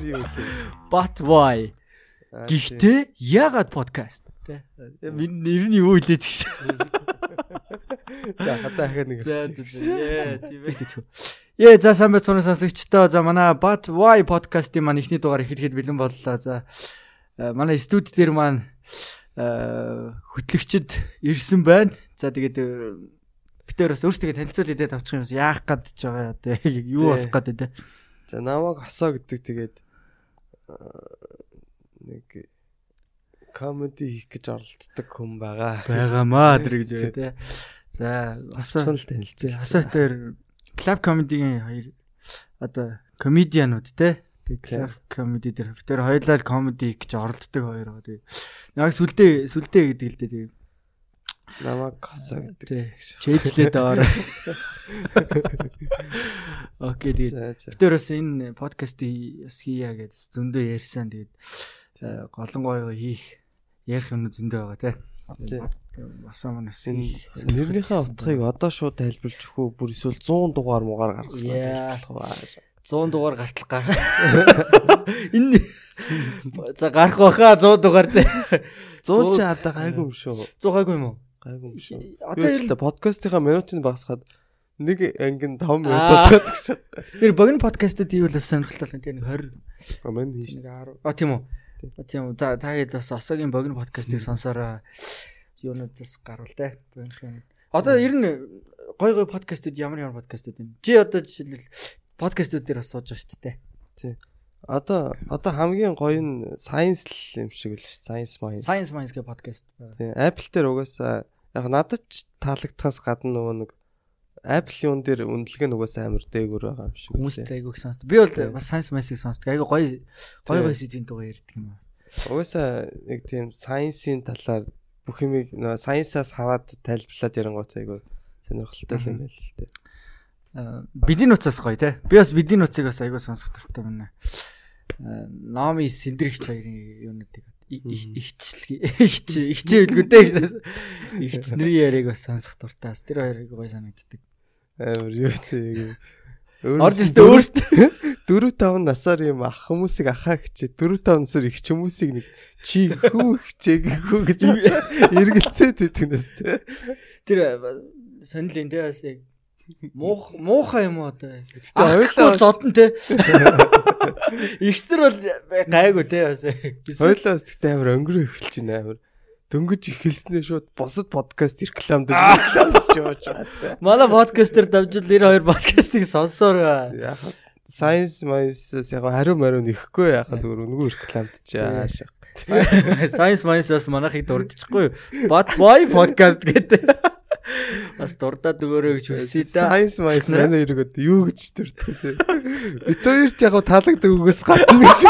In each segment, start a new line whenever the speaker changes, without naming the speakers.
нэр юу вэ?
But why? Гэхдээ ягаад подкаст? Тэ. Миний нэр нь юу илээ гэж.
За хатаа ахаа нэг.
За тийм ээ. Яа за сайн байцгаана сонсогчдоо. За манай But why podcast-ийн маань эхний дугаар эхлэхэд бэлэн боллоо. За э, манай студи дээр маань э, хөтлөгчд ирсэн байна. За тэгээд э, битээр бас өөрсдөө танилцуул идээд авчих юм яах гээд байгаа юу болох гээд тэ.
За намайг хосоо гэдэг тэгээд нэг комеди хийх гэж оролддог хүн байгаа.
Байгаамаа тэр гэж байна те. За
л танилцээ.
Хосоо тэр клуб комедигийн хоёр одоо комедианууд те. Тэгээ клуб комеди дээр тэр хоёулаа комеди гэж оролддог хоёр. Тэгээ яг сүлдээ сүлдээ гэдэг л дээ.
Намайг хосоо гэдэг.
Чэйжлээд аваарай. Окей тэгээ.
За за.
Тэр бас энэ подкастыг бас хийя гэж зөндөө ярьсан. Тэгээд э, голон гоё хийх ярих юм зөндөө байгаа те.
Тий.
Басан манас
Энэ нэрнийхээ утгыг одоо шууд тайлбарлаж өгөх үү? Бүр эсвэл 100 дугаар муугаар гаргасан
Яа.
тайлбарлах уу?
100 дугаар гартал гар. Энэ за гарах баха 100 дугаар те.
100 ч одоо гайгүй юм шүү.
100 гайгүй юм уу?
Гайгүй юм шүү.
Одоо
л подкастынхаа минутыг багасгаад нэг ангин 5 минут
Аа.
болоод гэж.
нэр богино подкастад ивэл бас сонирхолтой байна. Тэгээ нэг 20
Аман хийж.
нэг 10. А тийм үү. А тийм үү. За та хэд бас осогийн богино подкастыг сонсороо юунуудаас гарвал те. Богинох юм. Одоо ер нь гой гой подкастууд ямар ямар подкастууд байна? Чи одоо жишээлбэл подкастууд дээр бас сууж байгаа шүү дээ.
Одоо одоо хамгийн гоё нь science л юм шиг л ш. Science mind.
Science Minds гэх подкаст. байна.
Тийм Apple дээр угаасаа яг надад ч таалагдхаас гадна нөгөө нэг Apple юун дээр үнэлгээ нь угаасаа амар дээгүүр байгаа юм шиг.
Хүмүүст айгүйх сонсдог. Би бол бас Science Minds-ийг сонсдог. Айгүй гоё гоё гоё сэдвийн дугаар ярьдаг юм аа.
Угаасаа яг тийм science-ийн талаар бүх юмыг нөгөө science-аас хараад тайлбарлаад ярангуут айгу сонирхолтой юм байл л дээ.
Аа, Бидний нуцаас гоё те. Би бас бидний нуцыг бас айгүй сонсох дуртай байна. Номи Сэндрэгч хоёрын юунуудыг ихчлэг ихч ихчээ үлгүүдээ ихч нэрийн яриаг бас сонсох дуртай. Тэр хоёрыг гоё санагддаг.
Амар юу тийм.
Орж ирсэн өөртөө
4 5 насаар юм ах хүмүүсийг ахаа хичээ 4 5 насаар их хүмүүсийг нэг чи хүү хичээгээгүй гэж эргэлцээд идэхнээс тий.
тэр сонил энэ бас яг муух муухай юм уу одоо.
бас-
зодон те. Ихтер бол гайгүй те бас.
Хоёлаа бас тэгтээ амар өнгөрөө эхэлж байна амар. Дөнгөж ихэлснээ шууд бусад подкаст реклам дээр рекламдж явж байгаа.
Манай подкастер давжил 92 подкастыг сонсоор байна.
Яг Science Minds яг хариу мариу нэхгүй яхаа зүгээр өнгөө рекламдчаа шах.
Science Minds бас манайхыг дурдчихгүй? But why podcast гэдэг. Бас дурдаад өгөөрэй гэж хүсье да.
Science Minds манай хэрэг одоо юу гэж төрдөг тий. Бид хоёрт яг таалагддаг үгээс гадна гэж.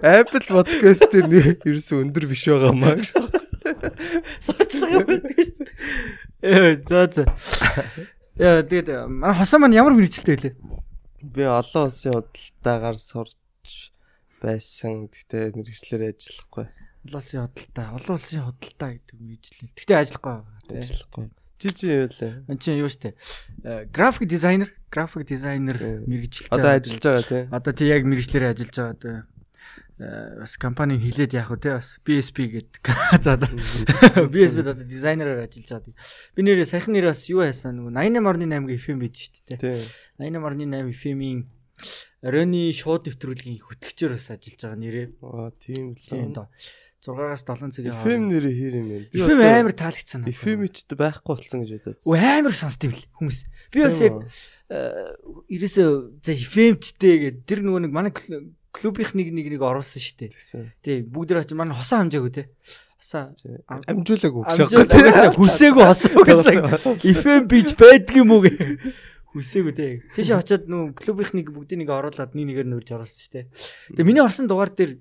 Apple podcast дээр нэг ерөөсө өндөр биш байгаа маа гэж.
Сурчлага байдаг ш. Ээ за за. Яа тэгээд манай хосоо маань ямар мэрэгчлээ вэ?
Би олон улсын худалдаагаар сурч байсан. Гэтэ мэрэгчлэр ажиллахгүй.
Олон улсын худалдаа, олон улсын худалдаа гэдэг мэрэгчлээ. Гэтэ ажиллахгүй.
Ажиллахгүй. Жижиг юу лээ.
Ан чинь юу штэ? График дизайнер, график дизайнер мэрэгчлээ.
Одоо ажиллаж байгаа тий.
Одоо тий яг мэрэгчлэрээ ажиллаж байгаа э, бас компани хилээд яах вэ те бас BSP гэдэг. За одоо BSP одоо дизайнераар ажиллаж байгаа. Би нэрээ саяхан нэр бас юу хайсан нөгөө 88.8 FM байж шүү дээ.
Тий.
88.8 FM-ийн оройны шууд нэвтрүүлгийн хөтлөгчөөр бас ажиллаж байгаа нэрээ.
Аа тийм
Тийм
л.
доо. 6-аас 7 цагийн
FM нэрээ хэр юм бэ?
FM амар таалагцсан.
FM ч байхгүй болсон гэж бодоод.
Үгүй амар сонсд юм л хүмүүс. Би бас яг ерөөсөө за FM-чтэй гэдэг тэр нөгөө нэг манай клубийнх нэг нэг нэг оруулсан шүү дээ. Тий бүгд очиж манай хосоо хамжаагүй те. Хосоо Ам-
Амжуулаг
амжаад
өгшөг.
угаасаа хүсээгүй хосоо гэсэн. FM бич байдаг юм уу гэ. Хүсээгүй те. Тийш очиод нүү клубийнх нэг бүгдийг нэг оруулаад нэг нэгээр нөрж оруулсан шүү дээ. Тэгээ миний орсон дугаар дээр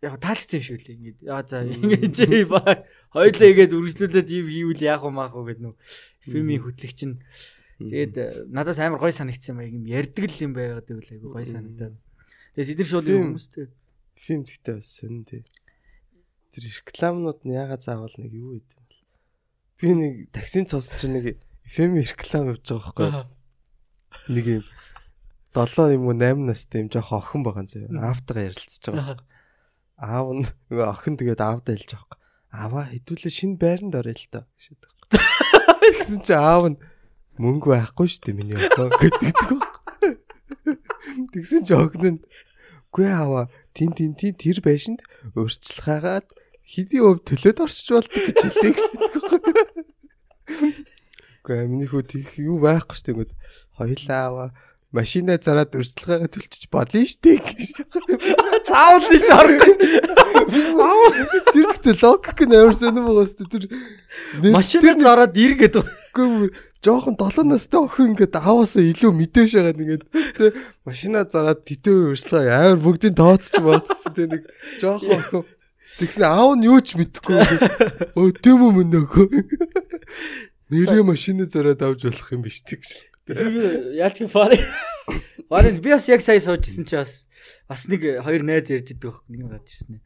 яг таалагдсан юм шиг үлээ ингээд. Аа за ингэж ба хоёлаа игээд үргэлжлүүлээд ийм хийвэл яах вэ маах вэ гэд нүү. FM-ийн хөтлөгч нь Тэгээд э, надаас амар гой санагдсан юм аа юм ярддаг л юм байгаад байвал айгу гой санагдаад. Тэгээд эдгээр шууд
Тийм.
хүмүүстэй
Фильм гэхдээ бас сонь тий. Тэр рекламнууд нь ягаад заавал нэг юу гэдэг юм бол. Би нэг таксин цусан чинь нэг FM реклам явж байгаа байхгүй? Нэг юм 7 юм уу 8 настай юм жоох охин байгаа зөө. Аавтайгаа ярилцж байгаа. Аав нь нөгөө охин тэгээд аавдаа хэлж байгаа. Аваа хэдүүлээ шинэ байранд орё л доо гэж байгаа. Тэгсэн чи аав нь мөнгө байхгүй шүү дээ миний охин гэдэг байгаа. Тэгсэн чи охин нь үгүй аваа тин тин тин тэр байшинд хагаад хэдийн өв төлөөд орсч болдог гэж хэлээ гэж. Үгүй миний хүү тийх юу байхгүй шүү дээ. Хоёлаа аваа машина зараад өрсөлдөхөөгөө төлчих болно штэ гэж.
Заавал тийш орохгүй.
Тэр ихтэй логик нь амар сонирм байгаа шүү дээ. Тэр
машина зараад ир гэдэг.
Үгүй жоохон 7 настай охин ингээд ааваасаа илүү мэдээш байгаа нэгээд тэ машина зараад тэтөө өрсөлдөө амар бүгдийн тооцч бооцсон тэ нэг жоохон охин. Тэгсэн аав нь юу ч мэдэхгүй. Өө үү мөн нөхөө нэрээ машина зараад авч болох юм биш тэгш
Яаж чи фари. Фари би бас яг сая суужсэн чи бас бас нэг хоёр найз ярьж идэг байх нэг гарч ирсэн. Ээ.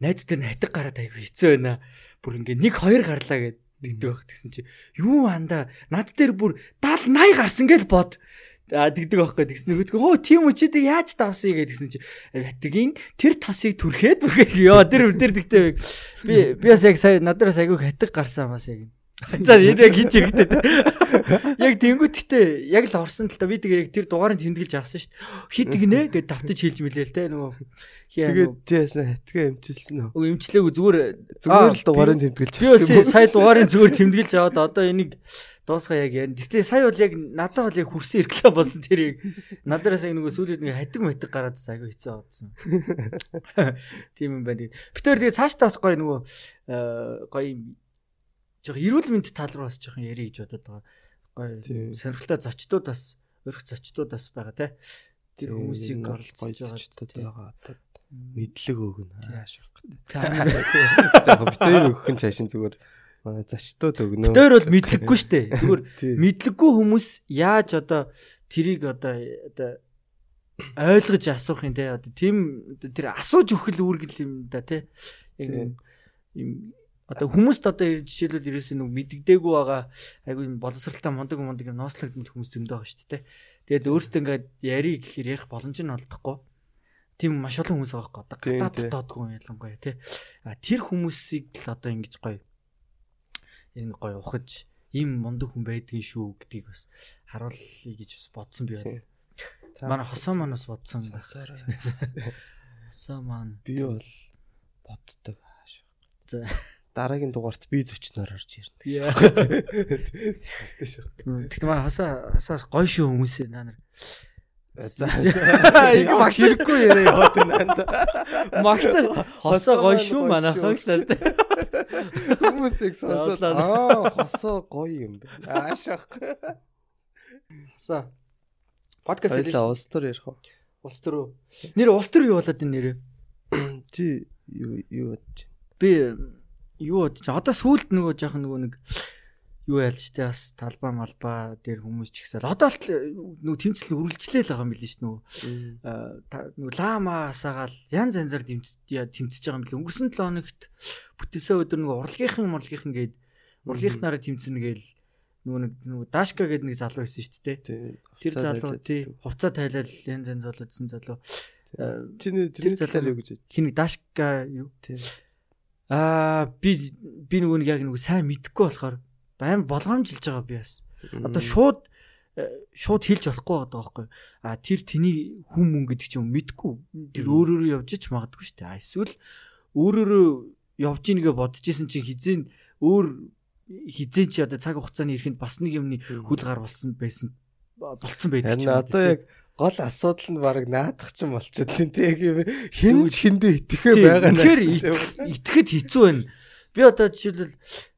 Найз дээр нь хатаг гараад айгүй хэцүү байна. Бүр ингээ нэг хоёр гарлаа гэд дэгдэг байх гэсэн чи. Юу анда? Над дээр бүр 70 80 гарсан гэж бод. А дэгдэг байхгүй тэгсэн нөгөөдгөө хөө тийм үү чи тэг яаж давсан гэж тэгсэн чи. Хатгийн тэр тасыг түрхээд бүргээ ёо. Тэр тэр дэгтэй би би бас яг сая надаас айгүй хатаг гарсан бас яг За энэ яг хийж хэрэгтэй. Яг тэнгуут гэтээ яг л орсон л та би тэгээ яг тэр дугаарыг тэмдэглэж авсан шүү дээ. Хит гинэ гэд давтаж хэлж мэлээ л те нөгөө.
Тэгээд жээсэн хатгаа эмчилсэн үү?
Үгүй эмчлээгүй зүгээр
зүгээр л дугаарыг тэмдэглэж
авсан. Би сая дугаарыг зүгээр тэмдэглэж аваад одоо энийг дуусгаа яг яа. Гэтэ сая бол яг надад бол яг хүрсэн ирэхлээ болсон. Надараас яг нөгөө сүүлд нэг хатиг матиг гараад айгүй хэцүү авсан. Тийм юм байна. Битээр тэгээ цааш таас гоё нөгөө гоё жоохон эрүүл мэнд тал руу бас жоохон ярих гэж бодоод байгаа. Гоё сонирхолтой зочдууд бас өрх зочдууд бас байгаа те. Тэр хүмүүсийг оролцож байгаа
зочдод байгаа. Мэдлэг өгнө хааш байгаа. Битээр өгөх нь цаашин зүгээр манай зочдод өгнө.
Битээр бол мэдлэггүй штэ. Зүгээр мэдлэггүй хүмүүс яаж одоо тэрийг одоо одоо ойлгож асуух юм те. Одоо тийм тэр асууж өгөх л үүргэл юм да те. Юм Одоо хүмүүст одоо жишээлбэл ерөөсөө нэг мэддэгдээгүй байгаа айгүй боловсралтай мондөг юм ноослагд хүмүүс зөндөө байгаа шүү дээ. Тэгээд өөрсдөө ингээд яри гэхээр ярих боломж нь олдохгүй. Тийм маш олон хүмүүс байгаа байхгүй. Одоо гадаад дотоодгүй ялангуяа тий. А тэр хүмүүсийг л одоо ингэж гоё энэ гоё ухаж ийм мондөг хүн байдгийн шүү гэдгийг бас харуулъя гэж бас бодсон би байна. Манай хосоо маань бас бодсон. Хосоо маань
би бол боддог. За дараагийн дугаарт би зочноор орж ирнэ.
Тэгтээ манай хасаа хасаас гоё шүү хүмүүс наа нар.
За яг хэрэггүй яриа яваад байна.
Магтар хосоо гоё шүү манайхан гэсэн.
Хүмүүсийг сонсоод аа хосоо гоё юм байна. Аашаах.
Хосоо. Подкаст
хийлээ улс төр ярих уу?
Улс төр үү? Нэр улс төр юу болоод энэ нэрээ?
Чи юу юу бодож
байна? Би юу бодож одоо сүулт нөгөө жоохон нөгөө нэг юу ялж тэ бас талбай малбаа дээр хүмүүс ч ихсэл. Одоо л нөгөө тэмцэл үргэлжлээл байгаа юм билээ ш нөгөө. Нөгөө лама асаагаал янз янзаар тэмцэж байгаа юм билээ. Өнгөрсөн 7 хоногт бүтээсээ өдөр нөгөө урлагийнхан урлагийнхан гээд урлагийнхнаараа тэмцэнэ гээл нөгөө нэг нөгөө дашка гэдэг нэг залуу байсан шүү дээ тэр залуу тий. хувцас тайлал янз янз болоодсэн залуу.
Чиний тэр залуу юу гэж
хин дашка юу Аа би би нөгөө нэг яг нөгөө сайн мэдхгүй болохоор байн болгоомжилж байгаа би бас. Одоо шууд э, шууд хэлж болохгүй байгаа байхгүй. А тэр тэний хүм мөн гэдэг чинь мэдгүй. Тэр өөрөөрөө явж ч магадгүй шүү дээ. Эсвэл өөрөөрөө явж ийнгээ бодож исэн чинь хизээ өөр хизээ чи одоо цаг хугацааны ихэнд бас нэг юмны хүл гар болсон байсан болцсон байдаг
чинь. Одоо яг гол асуудал нь баг наадах ч юм болчиход тийм тийм хэн ч хэндээ итгэхэ байгаа
нь. Тэгэхээр итгэхэд хэцүү байна. Би одоо жишээлбэл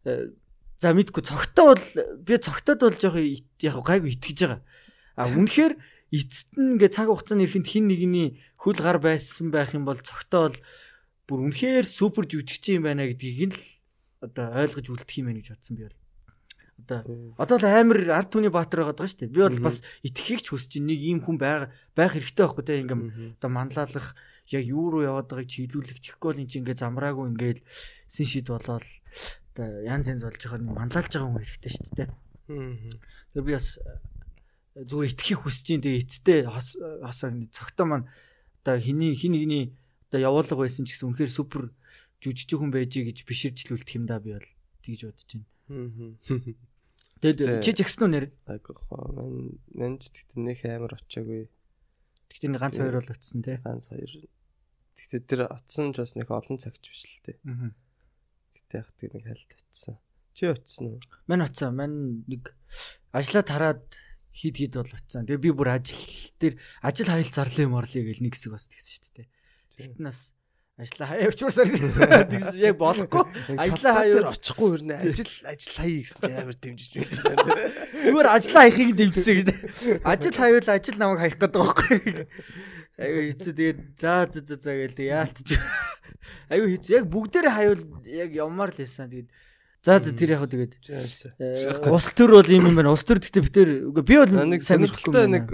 э, за мэдгүй цогтой бол би цогтод бол жоох яг гайгүй итгэж байгаа. А үнэхээр эцэст нь ингээ цаг хугацааны ихэнд хин нэгний хөл гар байсан байх юм бол цогтой бол бүр үнэхээр супер жүжигч юм байна гэдгийг л одоо ойлгож үлдэх юм байна гэж бодсон би бол. Одоо одоо л амар ард түмний баатар байгаа даа шүү дээ. Би бол бас итгэхийг ч хүсэж чинь нэг ийм хүн байга байх хэрэгтэй байхгүй те. Ингээм одоо манлайлах яг юу руу яваад байгааг чиглүүлэх тэгэхгүй бол энэ чинь ингээ замраагүй ингээл син шид болоод одоо янз янз болж байгаа нэг манлайлж байгаа хүн хэрэгтэй шүү дээ. Тэр би бас зүгээр итгэхийг хүсэж ин тэгээ эцтэй хос хосоо цогтой маань одоо хиний хин нэгний одоо явуулга байсан ч гэсэн үнэхээр супер жүжиг хүн байжээ гэж биширжлүүлдэг юм да би бол. Тэгж бодож байна. Тэгээд чи ихсэн үү нэр?
Айгу хоо мань мань ч тэгтээ нөх амар очиагүй.
Тэгтээ нэг ганц хоёр бол очсон те.
Ганц хоёр. Тэгтээ тэр оцсон ч бас нэг олон цагч биш л те.
Аа.
Тэгтээ яг тэр нэг хальт очсон. Чи очсон уу?
Мань очсон. Мань нэг ажлаа тараад хид хид бол очсон. Тэгээ би бүр ажил дээр ажил хаял зарлаа юм орлоо гэл нэг хэсэг бас тэгсэн шүү дээ. Тэгт нас ажлаа хаяа тэгсэн яг болохгүй. Ажлаа хаяа
очихгүй өрнө. Ажил ажил хаяа гэсэн чинь амар дэмжиж байсан.
Зүгээр ажлаа хаяхыг дэмжсэн гэдэг. Ажил хаявал ажил намайг хаях гэдэг байхгүй. Аюу хэцүү тэгээд за за за за гээл яалтч. Аюу хэцүү яг бүгдээрээ хаявал яг явмаар л байсан. Тэгээд За за тэр яг тэгээд ус төр бол юм юм байна. Ус төр гэхдээ битэр би бол
нэг сонирхолтой нэг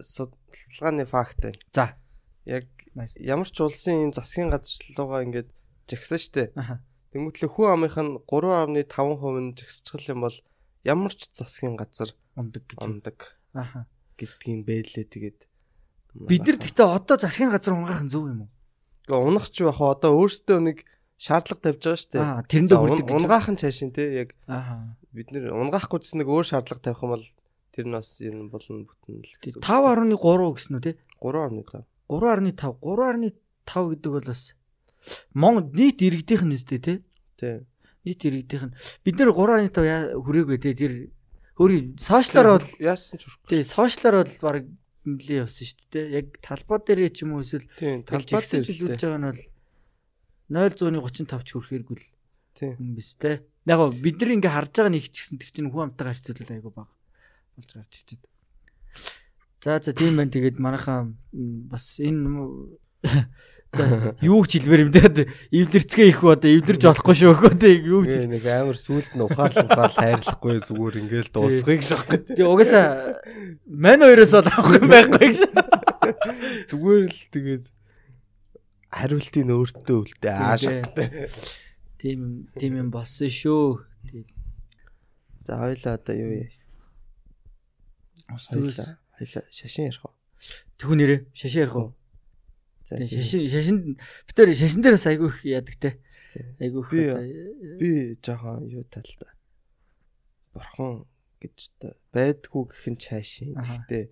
судалгааны факт байна.
За.
Яг ямар ч улсын юм засгийн газарлуугаа ингээд жагсан штэ. Тэнгүүтлээ хүн амынх нь 3.5% нь жагсчихл юм бол ямар ч засгийн газар
ундаг гэж
ундаг.
Аха.
гэдгийг байлээ тэгээд
бид нар гэхдээ одоо засгийн газар унгах нь зөв юм уу?
Гэхдээ унах ч баха одоо өөрсдөө нэг шаардлага тавьж байгаа шүү дээ.
Аа тэрэндээ хүрдэг
гэж. Унгаахан цаашин те яг
аа
бид нэр унгаахгүй ч нэг өөр шаардлага тавих юм бол тэр нь бас ер нь болно бүтэн л
гэсэн. 5.3 гэсэн үү те?
3.5.
3.5 3.5 гэдэг бол бас Монгол нийт иргэдийнх нь үстэй те?
Тий.
Нийт иргэдийнх нь бид нэр 3.5 хүрээгүй те тэр хөрий сошиалар бол
яасан ч хүрхгүй.
Тий, сошиалар бол баг нэлээ явсан шүү дээ. Яг талбай дээр ч юм уу эсвэл
талбай дээр
хэлж байгаа нь бол 0.35 ч хүрэхэргүй л
тийм
биз дээ. Яг бид нар ингээ харж байгаа нэг ч гэсэн тэр чинь хүн амтайгаар харьцуулбал айгу баг болж гарч ичээд. За за тийм байна. Тэгээд манайхаа бас энэ юу ч хэлмээр юм дээ. Эвлэрцгээ их одоо эвлэрж болохгүй шүү хөө тэг юу
ч нэг амар сүулт нь ухаал ухаал хайрлахгүй зүгээр ингээл дуусгыг шахах гэдэг.
Тэг угаасаа мань хоёроос бол авах юм байхгүй гэж.
Зүгээр л тэгээд хариултын өөртөө үлдээ аашигтай.
Тийм тийм юм болсон шүү.
За хоёлаа одоо юу яа.
Хоёлаа
шашин ярих уу?
Тэхүү нэрээ шашин ярих уу? За шашин шашин битэр шашин дээр бас айгүй их яадаг те. Айгүй их
би жоохон юу талтай. Бурхан гэж байдгүй гэх нь цаашин. Гэхдээ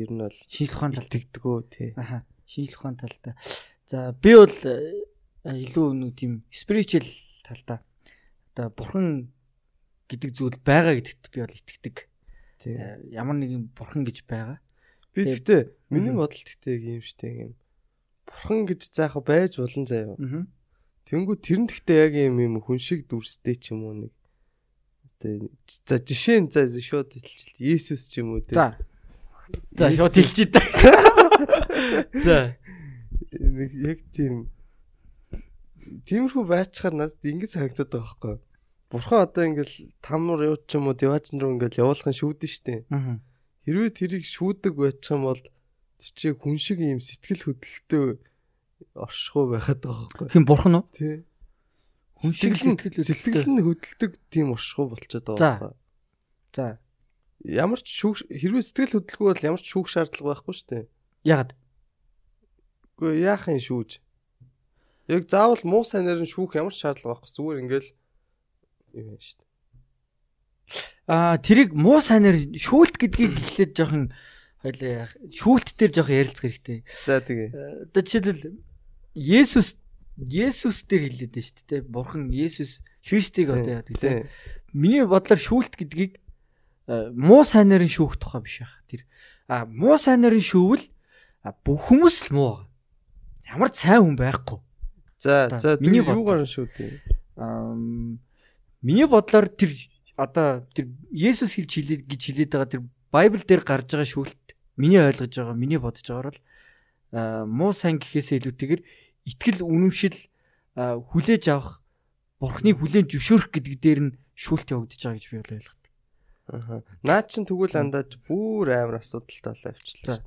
ер нь бол
шинжлэх ухаан
тал тэгдэгөө тий.
Аха. Шинжлэх ухаан талтай. За би бол э, илүү нэг тийм spiritual талдаа одоо бурхан гэдэг зүйл байгаа гэдэгт би бол итгэдэг. Э, ямар нэгэн бурхан гэж байгаа.
Би гэхдээ миний бодол гэхдээ юм штэ юм. Бурхан гэж заахаа байж болон заяа. Тэнгүү тэрэн гэхдээ яг юм юм хүн шиг дүрстэй ч юм уу нэг. За жишээ нь за шууд хэлчихэл. Есүс ч юм уу
те. За. За шууд хэлчихээ та. За
яг тийм тиймэрхүү байцхаар надад ингэж санагдаад байгаа байхгүй. Бурхан одоо ингээл тамар юу ч юм уу диважн руу ингээл явуулах нь шүүдэн штэ. Хэрвээ тэрийг шүүдэг байчих юм бол тэр чи хүн шиг юм сэтгэл хөдлөлтөө оршихуй байхад байгаа байхгүй.
Хин бурхан уу?
Тий.
Хүн шиг сэтгэл
сэтгэл нь хөдөлдөг тийм оршихуй болчиход байгаа байхгүй.
За.
Ямар ч шүүх хэрвээ сэтгэл хөдлөхгүй бол ямар ч шүүх шаардлага байхгүй штэ.
Ягаад?
Гэхдээ яах юм шүүж? Яг заавал муу сайнаар нь шүүх ямар ч шаардлага байхгүй зүгээр ингээл юм байна шүү дээ.
Аа тэрийг муу сайнаар шүүлт гэдгийг эхлээд жоохон хоёлаа шүүлт дээр жоохон ярилцах хэрэгтэй.
За тэгээ.
Одоо жишээлбэл Есүс Есүс дээр хэлээд байна шүү дээ. Бурхан Есүс Христийг одоо яадаг тийм. Миний бодлоор шүүлт гэдгийг муу сайнаар нь шүүх тухай биш аа. Тэр а муу сайнаар нь шүүвэл бүх хүмүүс л муу ямар ч сайн хүн байхгүй.
За за миний юугаар шүү дээ.
Аа миний бодлоор тэр одоо тэр Есүс хэлж хэлээд гэж хэлээд байгаа тэр Байбл дээр гарч байгаа шүүлт миний ойлгож байгаа миний бодож байгаагаар л муу сайн гэхээсээ илүүтэйгээр итгэл үнэмшил хүлээж авах бурхныг хүлээн зөвшөөрөх гэдэг дээр нь шүүлт явагдаж байгаа гэж би ойлгодог.
Аа. Наад чин тэгвэл андаж бүр амар асуудалтай болоо явчихлаа.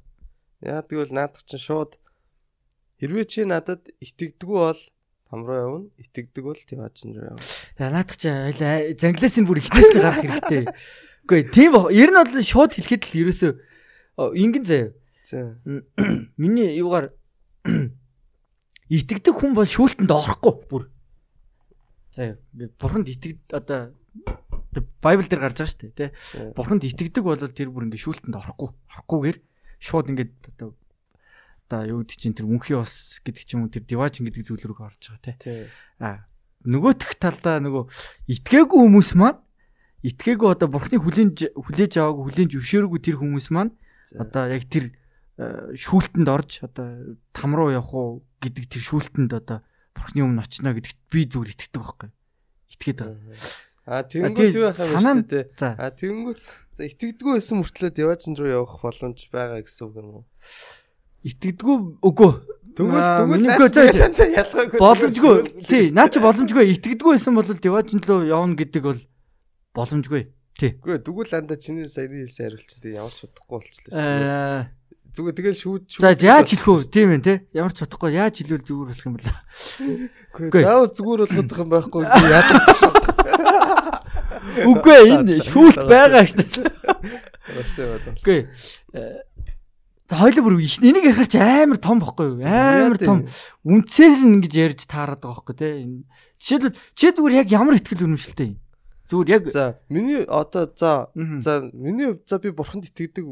Яа тэгвэл наадах чин шууд Хэрвээ чи надад итгэдэггүй бол там руу явна. Итгэдэг бол Тиважин руу явна.
За наадах чи занглаас нь бүр ихнээс нь гарах хэрэгтэй. Үгүй тийм. Ер нь бол шууд хэлэхэд л ерөөсөө ингэн заяа.
За.
Миний юугаар итгэдэг хүн бол шүүлтэнд орохгүй бүр. За бурханд итгэд одоо Байбл дээр гарч байгаа шүү дээ тий. Бурханд итгэдэг бол тэр бүр ингээ шүүлтэнд орохгүй. Орохгүйгээр шууд ингээд одоо одоо юу гэдэг чинь тэр үнхий ус гэдэг ч юм уу тэр диважин гэдэг зүйл рүү орж байгаа тий. А нөгөөх талдаа нөгөө итгээгүй хүмүүс маань итгээгүй одоо бурхны хүлэн хүлээж аваагүй хүлэн зөвшөөрөөгүй тэр хүмүүс маань одоо яг тэр э, шүүлтэнд орж одоо там руу явах уу гэдэг тэр шүүлтэнд одоо бурхны өмнө очино гэдэгт би зүгээр итгэдэг байхгүй. Итгээд байгаа.
А тэгэнгүүт юу байх юм бэ. А тэгэнгүүт за итгэдэггүй байсан мөртлөө деважин руу явах боломж байгаа гэсэн үг юм уу?
Итгэдэггүй үгүй.
Тэгвэл тэгвэл
ялгаагүй. Боломжгүй. Тий, наа чи боломжгүй. Итгэдэггүй байсан бол деважин руу явна гэдэг бол боломжгүй. Тий.
Үгүй тэгвэл анда чиний саяны хэлсэн хариулт чинь ямар ч удахгүй болчихлоо шүү дээ. Зүгээр тэгэл шүүд
шүүд. За яаж хэлэх вэ? Тийм ээ те. Ямар ч бодохгүй яаж хэлвэл зүгээр болох юм бол.
Үгүй заавал зүгээр болгох юм байхгүй. Яадаг шүү.
Үгүй энэ шүүлт байгаа шүү. Үгүй. Хоёул бүр их энийг ярих ч амар том бохгүй юу? Амар том. Үнцээр нь ингэж ярьж таарад байгаа бохгүй те. Жишээлбэл чи зүгээр яг ямар ихтгэл үнэмшилтэй юм? Зүгээр яг
За миний одоо за за миний хувьд за би бурханд итгэдэг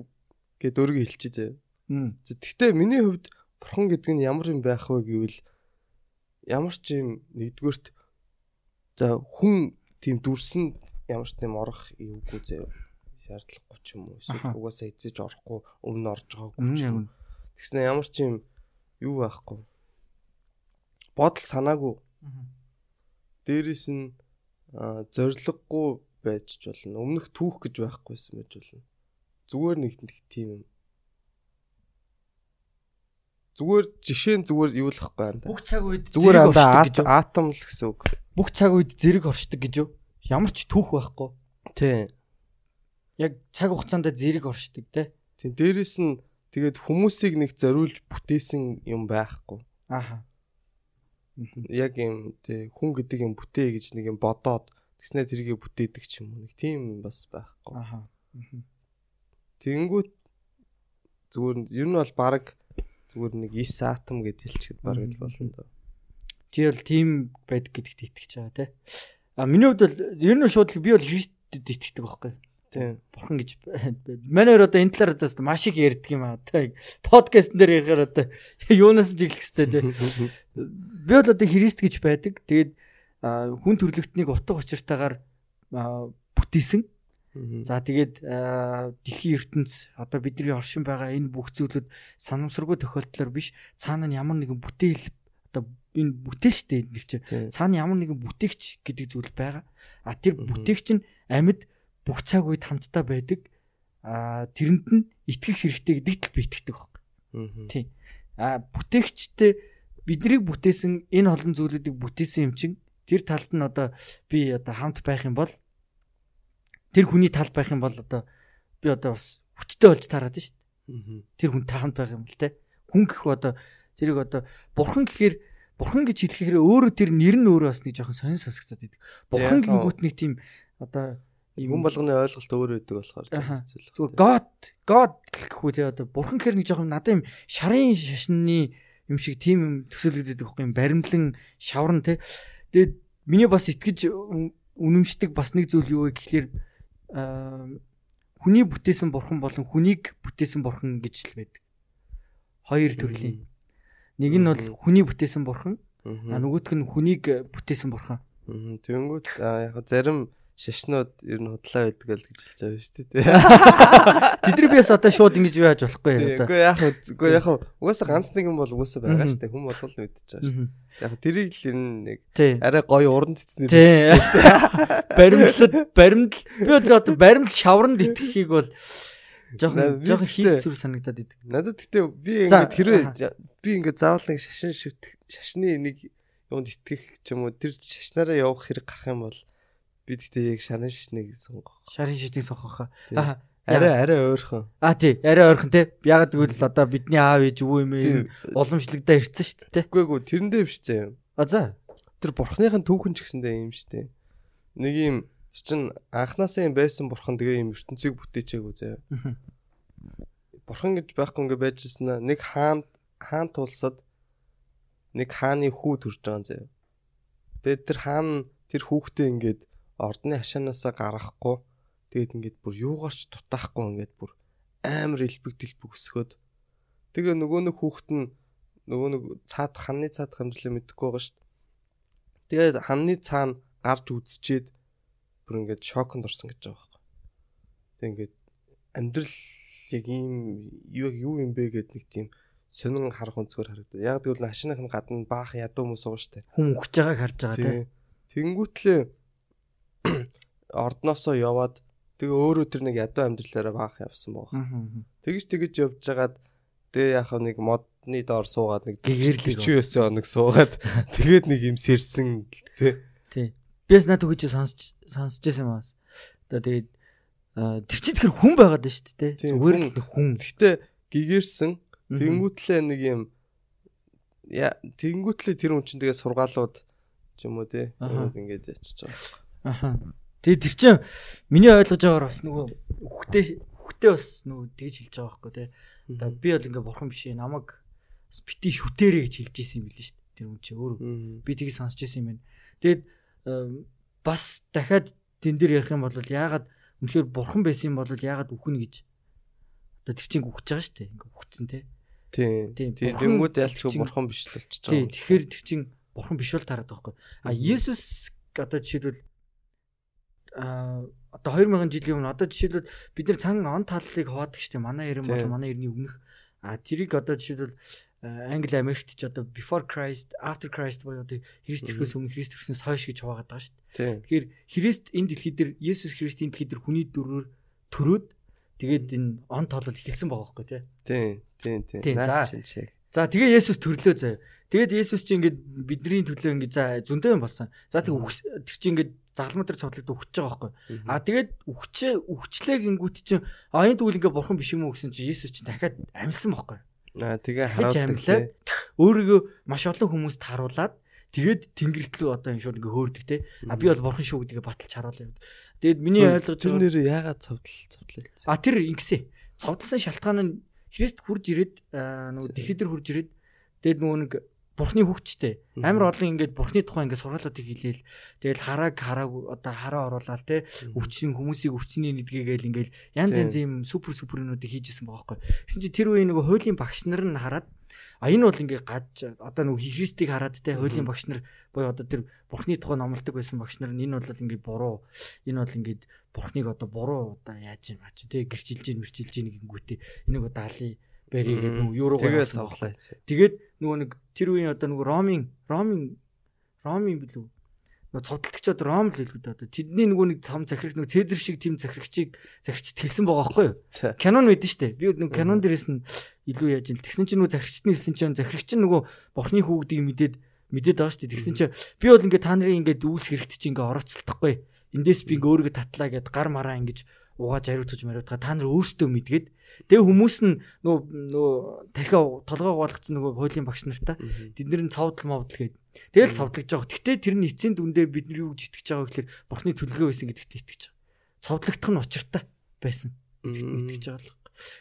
гэдээ өөргөө хэлчихье зэ. Гэхдээ миний хувьд бурхан гэдэг нь ямар юм байх вэ гэвэл ямар ч юм нэгдүгээрт за хүн тийм дүрсэн ямар ч тийм орох юугүй зэ шаардлагагүй ч юм уу эсвэл угаасаа эзэж орохгүй өмнө орж байгаагүй ч юм. Тэгснэ ямар ч юм юу байхгүй. Бодол санаагүй. Дээрээс нь зориггүй байж ч болно. Өмнөх түүх гэж байхгүйсэн байж болно. Зүгээр нэг тийм юм. Зүгээр жишээ нь зүгээр юу л ахгүй анда.
Бүх цаг үед
зүгээр анда атом л гэсэн үг.
Бүх цаг үед зэрэг оршдог гэж юу? Ямар ч түүх байхгүй.
Тий.
Яг цаг хугацаанд зэрэг оршдог те.
Тий. Дээрэс нь тэгээд хүмүүсийг нэг зориулж бүтээсэн юм байхгүй.
Ааха
яг юм тий хүн гэдэг юм бүтээ гэж нэг юм бодоод тэгснэ тэргээ бүтээдэг ч юм уу нэг тийм бас байхгүй.
Аха.
Тэнгүүт зүгээр ер нь бол баг зүгээр нэг 9 атом гэж хэлчихэд баг л болно доо.
Чи бол тийм байдаг гэдэгт итгэж байгаа тий. А миний хувьд бол ер нь шууд би бол Христэд итгэдэг байхгүй. Бурхан гэж манай хоёр одоо энэ талаар одоо маш их ярьдаг юм аа. Одоо подкаст дээр ярихаар одоо юунаас ч эхлэх хэвээр тий. Би бол одоо Христ гэж байдаг. Тэгээд хүн төрлөختнийг утга учиртайгаар бүтээсэн. За тэгээд дэлхийн ертөнц одоо бидний оршин байгаа энэ бүх зүйлүүд санамсаргүй тохиолдлоор биш цаана нь ямар нэгэн бүтээл одоо энэ бүтээлчтэй энэ чинь цаана ямар нэгэн бүтээгч гэдэг зүйл байгаа. А тэр бүтээгч нь амьд бүх цаг үед хамтдаа байдаг. Аа тэрэнд нь итгэх хэрэгтэй гэдэгт л би итгэдэг байхгүй. Тийм. Аа бүтээгчтэй биднийг бүтээсэн энэ олон зүйлүүдийг бүтээсэн юм чинь тэр талд нь одоо би одоо хамт байх юм бол тэр хүний талд байх юм бол одоо би одоо бас хүчтэй болж таарад шүү дээ. Тэр хүн тааханд байх юм бол те. Хүн гэх одоо зэрэг одоо бурхан гэхээр бурхан гэж хэлэхээр өөрөө тэр нэр нь өөрөө бас нэг жоохон сонир сонсогдоод байдаг. Бурхан гингүүт нэг тийм одоо
Хүн болгоны ойлголт өөр байдаг болохоор
хэцүү. Зүгээр God God гэхгүй тий одоо бурхан гэхэр нэг жоохон надад юм шарын шашны юм шиг тийм юм төсөөлөгдөд байгаа юм баримтлан шавран тий. Тэгээд миний бас итгэж үнэмшдэг бас нэг зүйл юу вэ гэхлээр хүний бүтээсэн бурхан болон хүнийг бүтээсэн бурхан гэж л байдаг. Хоёр төрлийн. Нэг нь бол хүний бүтээсэн бурхан, а нөгөөх нь хүнийг бүтээсэн бурхан.
Тэгэнгүүт яг зарим шашнууд ер нь худлаа байдаг л гэж хэлж байгаа шүү дээ.
Тэдний биес одоо шууд ингэж яаж болохгүй
одоо. Үгүй яг үгүй яг угаасаа ганц нэг юм бол угаасаа байгаа шүү дээ. Хүн болгол нь мэдчихэж байгаа шүү дээ. Яг тэрийг л ер нь нэг арай гоё уран цэцнэр
баримтлал баримтл би бол одоо баримт шавранд итгэхийг бол жоохон жоохон хийсүр санагдаад идэг.
Надад гэтээ би ингээд хэрвээ би ингээд заавал нэг шашин шүт шашны нэг юунд итгэх ч юм уу тэр шашнараа явах хэрэг гарах юм бол Би тэгтээ яг шарын шишнийг сонгох.
Шарын шишнийг сонгох.
Аа. Арай арай ойрхон.
Аа тий, арай ойрхон тий. Яг тэгвэл одоо бидний аав ээж өвөө юм уламжлагдаа ирсэн шүү дээ.
Үгүй эгүй тэрэндээ биш зэ юм.
А за.
Тэр бурхныхын түүхэн ч гэсэндээ юм шүү дээ. Нэг юм чин анханасаа юм байсан бурхан тэгээ юм ертөнцийг бүтээчээгүй заяа. Бурхан гэж байхгүй ингээ байжсэн нэг хаан хаан тулсад нэг хааны хүү төрж байгаа заяа. Тэгээд тэр хаан тэр хүүхдээ ингээд ордны хашаанаасаа гаргахгүй тэгээд ингээд бүр юугаарч дутаахгүй ингээд бүр амар элбэг дэлбэг өсгөөд тэгээ нөгөө нэг хүүхэд нь нөгөө нэг цаад ханны цаад хэмжлээ мэдэхгүй байгаа шүү дээ. Тэгээд ханны цаана гарч үзчихэд бүр ингээд шоконд орсон гэж байгаа байхгүй. Тэг ингээд амьдрал яг ийм юу юу юм бэ гэд нэг тийм сонин харах өнцгөр харагдав. Яг тэгвэл машиных нь гадна баах ядуу хүмүүс шүү дээ.
Хүн өгч байгааг харж байгаа тийм.
Тэнгүүтлээ ордноосоо яваад тэгээ өөрөө тэр нэг ядуу амьдралаараа баах явсан байгаа. Тэгэж тэгэж явж байгаад тэгээ яг нэг модны доор суугаад нэг
гэгэрлэг
49 хоног суугаад тэгээд нэг юм сэрсэн тий.
Тий. Бис над үгэж сонсч сонсч байсан юм бас. Одоо тэгээд тэр чинь тэр хүн байгаад байна шүү дээ. Зүгээр л хүн.
Гэтэ гэгэрсэн тэнгүүтлээ нэг юм тэнгүүтлээ тэр хүн чинь тэгээ сургаалууд ч юм уу тий. Ингээд ячиж байгаа.
Аха. Тэгээ тэр чинь миний ойлгож байгаагаар бас нөгөө үхтэй үхтэй бас нөгөө тэгж хэлж байгаа байхгүй тий. Одоо би бол ингээ бурхан биш намайг бас бити шүтээрээ гэж хэлж исэн юм билээ шүү дээ. Тэр хүн чинь өөр би тийг сонсч исэн юм байна. Тэгээд бас дахиад тэн дээр ярих юм бол яагаад үнэхээр бурхан байсан юм бол яагаад үхнэ гэж одоо тэр чинь үхэж байгаа шүү дээ. Ингээ үхсэн тий.
Тийм. Тийм. Тэнгүүд ялчгүй бурхан биш л болчихж байгаа.
Тийм. Тэгэхээр тэр чинь бурхан биш бол тараад байгаа байхгүй. А Есүс одоо жишээлбэл одоо 2000 жилийн өмнө одоо жишээлбэл бид нар цан он таллыг хуваадаг штеп манай ярин бол манай ерний өмнөх а тэрийг одоо жишээлбэл Англи Америкт ч одоо before Christ after Christ буюу одоо Христ төрхөөс өмнө Христ төрснөөс хойш гэж хуваагаад байгаа шүү дээ. Тэгэхээр Христ энэ дэлхий дээр Есүс Христийн дэлхий дээр хүний дүрээр төрөөд тэгээд энэ он тоолол эхэлсэн байгаа байхгүй
тий. Тийм тийм тийм.
Наа чинь чиг. За тэгээ Есүс төрлөө заяа. Тэгээд Есүс чи ингээд бидний төлөө ингээд за зөндөө юм болсон. За тэг тэр чи ингээд загалмаа дээр цоглогд өгч байгаа байхгүй. А тэгээд өгчээ өгчлээ гингүүт чи а энэ тэгвэл ингээд бурхан биш юм уу гэсэн чи Есүс чи дахиад амьсан байхгүй.
Аа тэгээ харуулдаг.
Өөрийгөө маш олон хүмүүст харуулад тэгээд тэнгэртлүү одоо энэ шууд ингээ хөөрдөг те. А би бол бурхан шүү гэдгээ баталж харуулъя. Тэгээд миний ойлгож
тэр нэр яагаад цовдол цовдлаа.
А тэр ингэсэн. Цовдлсан шалтгаан нь Христ хурж ирээд нөгөө дэлхий дээр хурж ирээд тэгээд нөгөө нэг бурхны хөвчтэй амар олон ингээд бурхны тухай ингээд сургаалуудыг хэлээл тэгэл харааг харааг одоо хараа оруулаад те өвчин хүмүүсийг өвчний нэдгээгээл ингээд янз янз юм супер супернуудыг хийжсэн байгаа байхгүй. Гэсэн чи тэр үеийн нөгөө хуулийн багш нар нь хараад а энэ бол ингээд гаж одоо нөгөө христийг хараад те хуулийн багш нар буюу одоо тэр бурхны тухай номлодог байсан багш нар нь энэ бол ингээд буруу энэ бол ингээд бурхныг одоо буруу одоо яаж юм аач те гэрчилж ийн мэрчилж ийн гингүүтээ энийг одоо алий баригээд нөгөө юуруугаа
соглоо.
Тэгээд нөгөө нэг тэр үеийн одоо нөгөө ромын ромын ромын билүү нөгөө цовдлогчод ром л хэлгүүд одоо тэдний нөгөө нэг цам захирагч нөгөө цэзэр шиг тийм захирагчийг захирагч тэлсэн байгаа байхгүй юу? Канон мэдэн штэ. Би нөгөө канон дээрээс нь илүү яаж ил тэгсэн чинь нөгөө захирагчд нь хэлсэн чинь захирагч нь нөгөө бурхны хүүхдийг мэдээд мэдээд байгаа штэ. Тэгсэн чинь би бол ингээд та нарын ингээд үүс хэрэгт чинь ингээд орооцолдохгүй. Эндээс би ингээд өөрийгөө татлаа гэд гар мараа ингэж угааж хариуцж мариутгаа та нар өөрсдөө мэдгээд Тэгээ хүмүүс нь нөгөө нөгөө тархиа толгой угаалгацсан нөгөө хуулийн багш нартаа тэднэр нь цовдл мовдл гээд тэгэл цовдлож байгаа. Гэхдээ тэр нь эцсийн дүндээ бид нар юу гэж итгэж байгаа гэхээр бурхны төлөвлөгөө байсан гэдэгт итгэж байгаа. Цовдлогдох нь учиртай байсан. Гэдэгт итгэж байгаа л.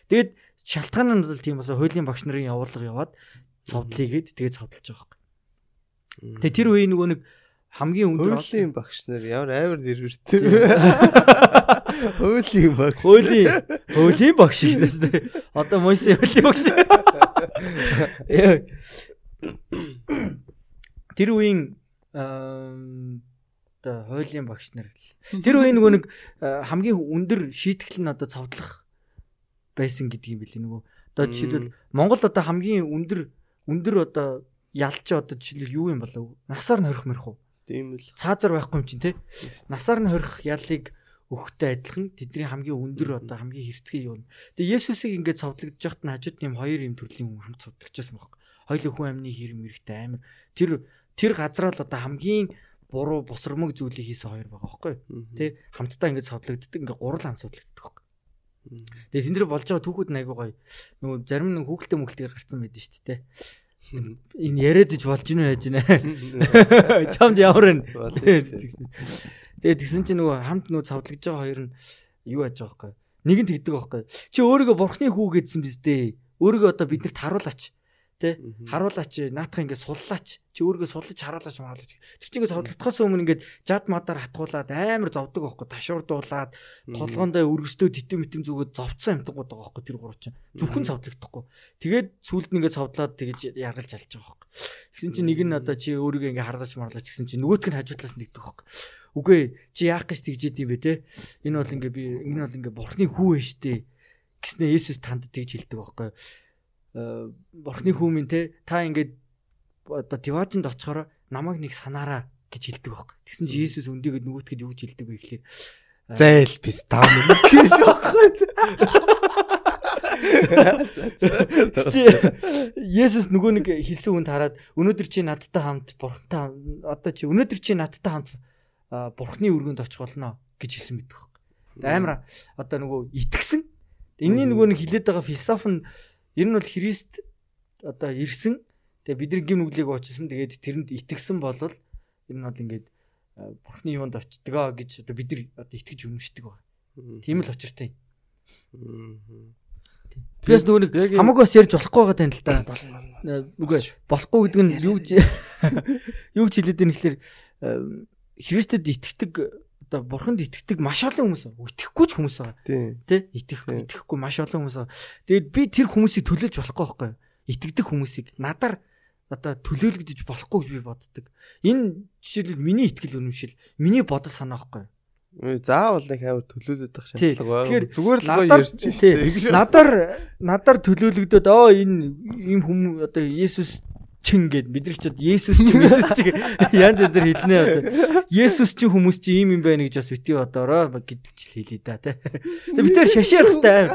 Тэгэд шалтгаан нь бол тийм басаа хуулийн багш нарын явуулга яваад цовдлыг гээд тэгээ цовдлж байгаа. Тэгээ тэр үеийн нөгөө нэг хамгийн өндөр
хуулийн багш нар ямар амар нэрвэртэй. Хуулийн багш.
Хуулийн хуулийн багш шээс тэ. Одоо Мойсе хуулийн багш. Тэр үеийн одоо хуулийн багш нар. Тэр үеийн нөгөө нэг хамгийн өндөр шийтгэл нь одоо цовдлох байсан гэдэг юм билий нөгөө. Одоо жишээлбэл Монгол одоо хамгийн өндөр өндөр одоо ялч одоо жишээлбэл юу юм болов? Насаар хорих мэрх уу?
Тийм л.
Цаазар байхгүй юм чинь те. Насаар нь хорих ялыг өгөхтэй адилхан тэдний хамгийн өндөр одоо хамгийн хэрцгий юу. Тэгээ Есүсийг ингээд цовдлогдож яхад нь хажууд юм хоёр юм төрлийн хүн хамт цовдлогчсон байхгүй. Хоёул хүн амны хэрэм мэрэгтэй амир. Тэр тэр газраа л одоо хамгийн буруу босромог зүйлийг хийсэн хоёр байгаа байхгүй. Тэ хамтдаа ингээд цовдлогддог ингээд гурал хамт цовдлогддог байхгүй. Тэгээ тэн дээр болж байгаа түүхүүд нь айгуу гоё. Нөгөө зарим нэг хүүхэлтэй мөхөлтөөр гарцсан байдаг шүү дээ энэ яриад иж болж гинэ яаж гинэ. Чамд ямар вэ? Тэгээд тэгсэн чинь нөгөө хамт нөгөө цавдлагдж байгаа хоёр нь юу яаж байгаа байхгүй. Нэг нь тэгдэг байхгүй. Чи өөрийгөө бурхны хүү гэдсэн биз дээ. Өөрийгөө одоо биднэрт харуулаач. Тэ харуулаач наатах ингээд суллаач. Чи өөрийгөө суллаж харуулаач маруулаач. Тэр чинь ингээд суллагдахаас өмнө ингээд жад мадаар хатгуулаад амар зовдөг байхгүй. Ташуурдуулаад толгоондоо өргөстөө титэм мэтэм зүгөө зовцсон амтгууд байгаа байхгүй тэр гурав чинь. Зөвхөн цавдлагдахгүй. Тэгээд сүулд нь ингээд цавдлаад тэгэж яргалж алж байгаа байхгүй. Гэсэн чинь нэг нь одоо чи өөрийгөө ингээд харуулаач маруулаач гэсэн чинь нөгөөтг нь хажуутлаас нь нэгдэг байхгүй. Үгүй чи яах гэж тэгжээд юм бэ те? Энэ бол ингээ би энэ бол ингээ бурхны хүү ээ штэ. Гэснээр Есүс танд тэгж хэлдэг байхгүй. Э, бурхны хүү минь те та ингээд одоо Тиважинд очихоор намайг нэг санаараа гэж хэлдэг байхгүй. Тэгсэн чи Есүс өндөгөд нөгөөтгэд юу гэж хэлдэг вэ гэхлээр
зайл бис таа мөн гэж байхгүй.
Есүс нөгөө нэг хэлсэн хүнд хараад өнөөдөр чи надтай хамт бурхантай одоо чи өнөөдөр чи надтай хамт бурхны өргөнд очих болно гэж хэлсэн мэт байхгүй. Амар одоо нөгөө итгэсэн. Энийн нөгөө нэг хилээд байгаа философи нь ер нь бол Христ одоо ирсэн. Тэгээ бидний гим нүглийг уучсан. Тэгээд тэрэнд итгэсэн болол ер нь бол ингээд бурхны юунд очтгоо гэж одоо бид нар одоо итгэж үнэмшдэг байна. Тийм л очиртай. Тэгээс нөгөө нэг хамаагүй бас ярьж болохгүй байгаа тань л та. Үгүй болохгүй гэдэг нь юу юу хэлээд байна гэхэлэр Христэд итгэдэг одоо бурханд итгэдэг маш олон хүмүүс. Итгэхгүй ч хүмүүс байгаа. Тэ? Итгэхгүй, итгэхгүй маш олон хүмүүс байгаа. Тэгээд би тэр хүмүүсийг төлөөлж болохгүй байхгүй юу? Итгэдэг хүмүүсийг надаар одоо төлөөлөгдөж болохгүй гэж би боддог. Энэ жишээлбэл миний итгэл үнэмшил, миний бодол санаа байхгүй юу?
заавал нэг амар төлөөлөд байх шаардлага байна. Зүгээр л гоё ярьж
шүү. Надаар надаар төлөөлөгдөд оо энэ ийм хүмүүс одоо Есүс чин гэд бид нар ч Есүс чин Есүс чин янз янзэр хэлнэ одоо. Есүс чин хүмүүс чи ийм юм байна гэж бас бити бодороо гэдэлж хэлээ да тий. Тэгээ бид тэр шашаар хэвээр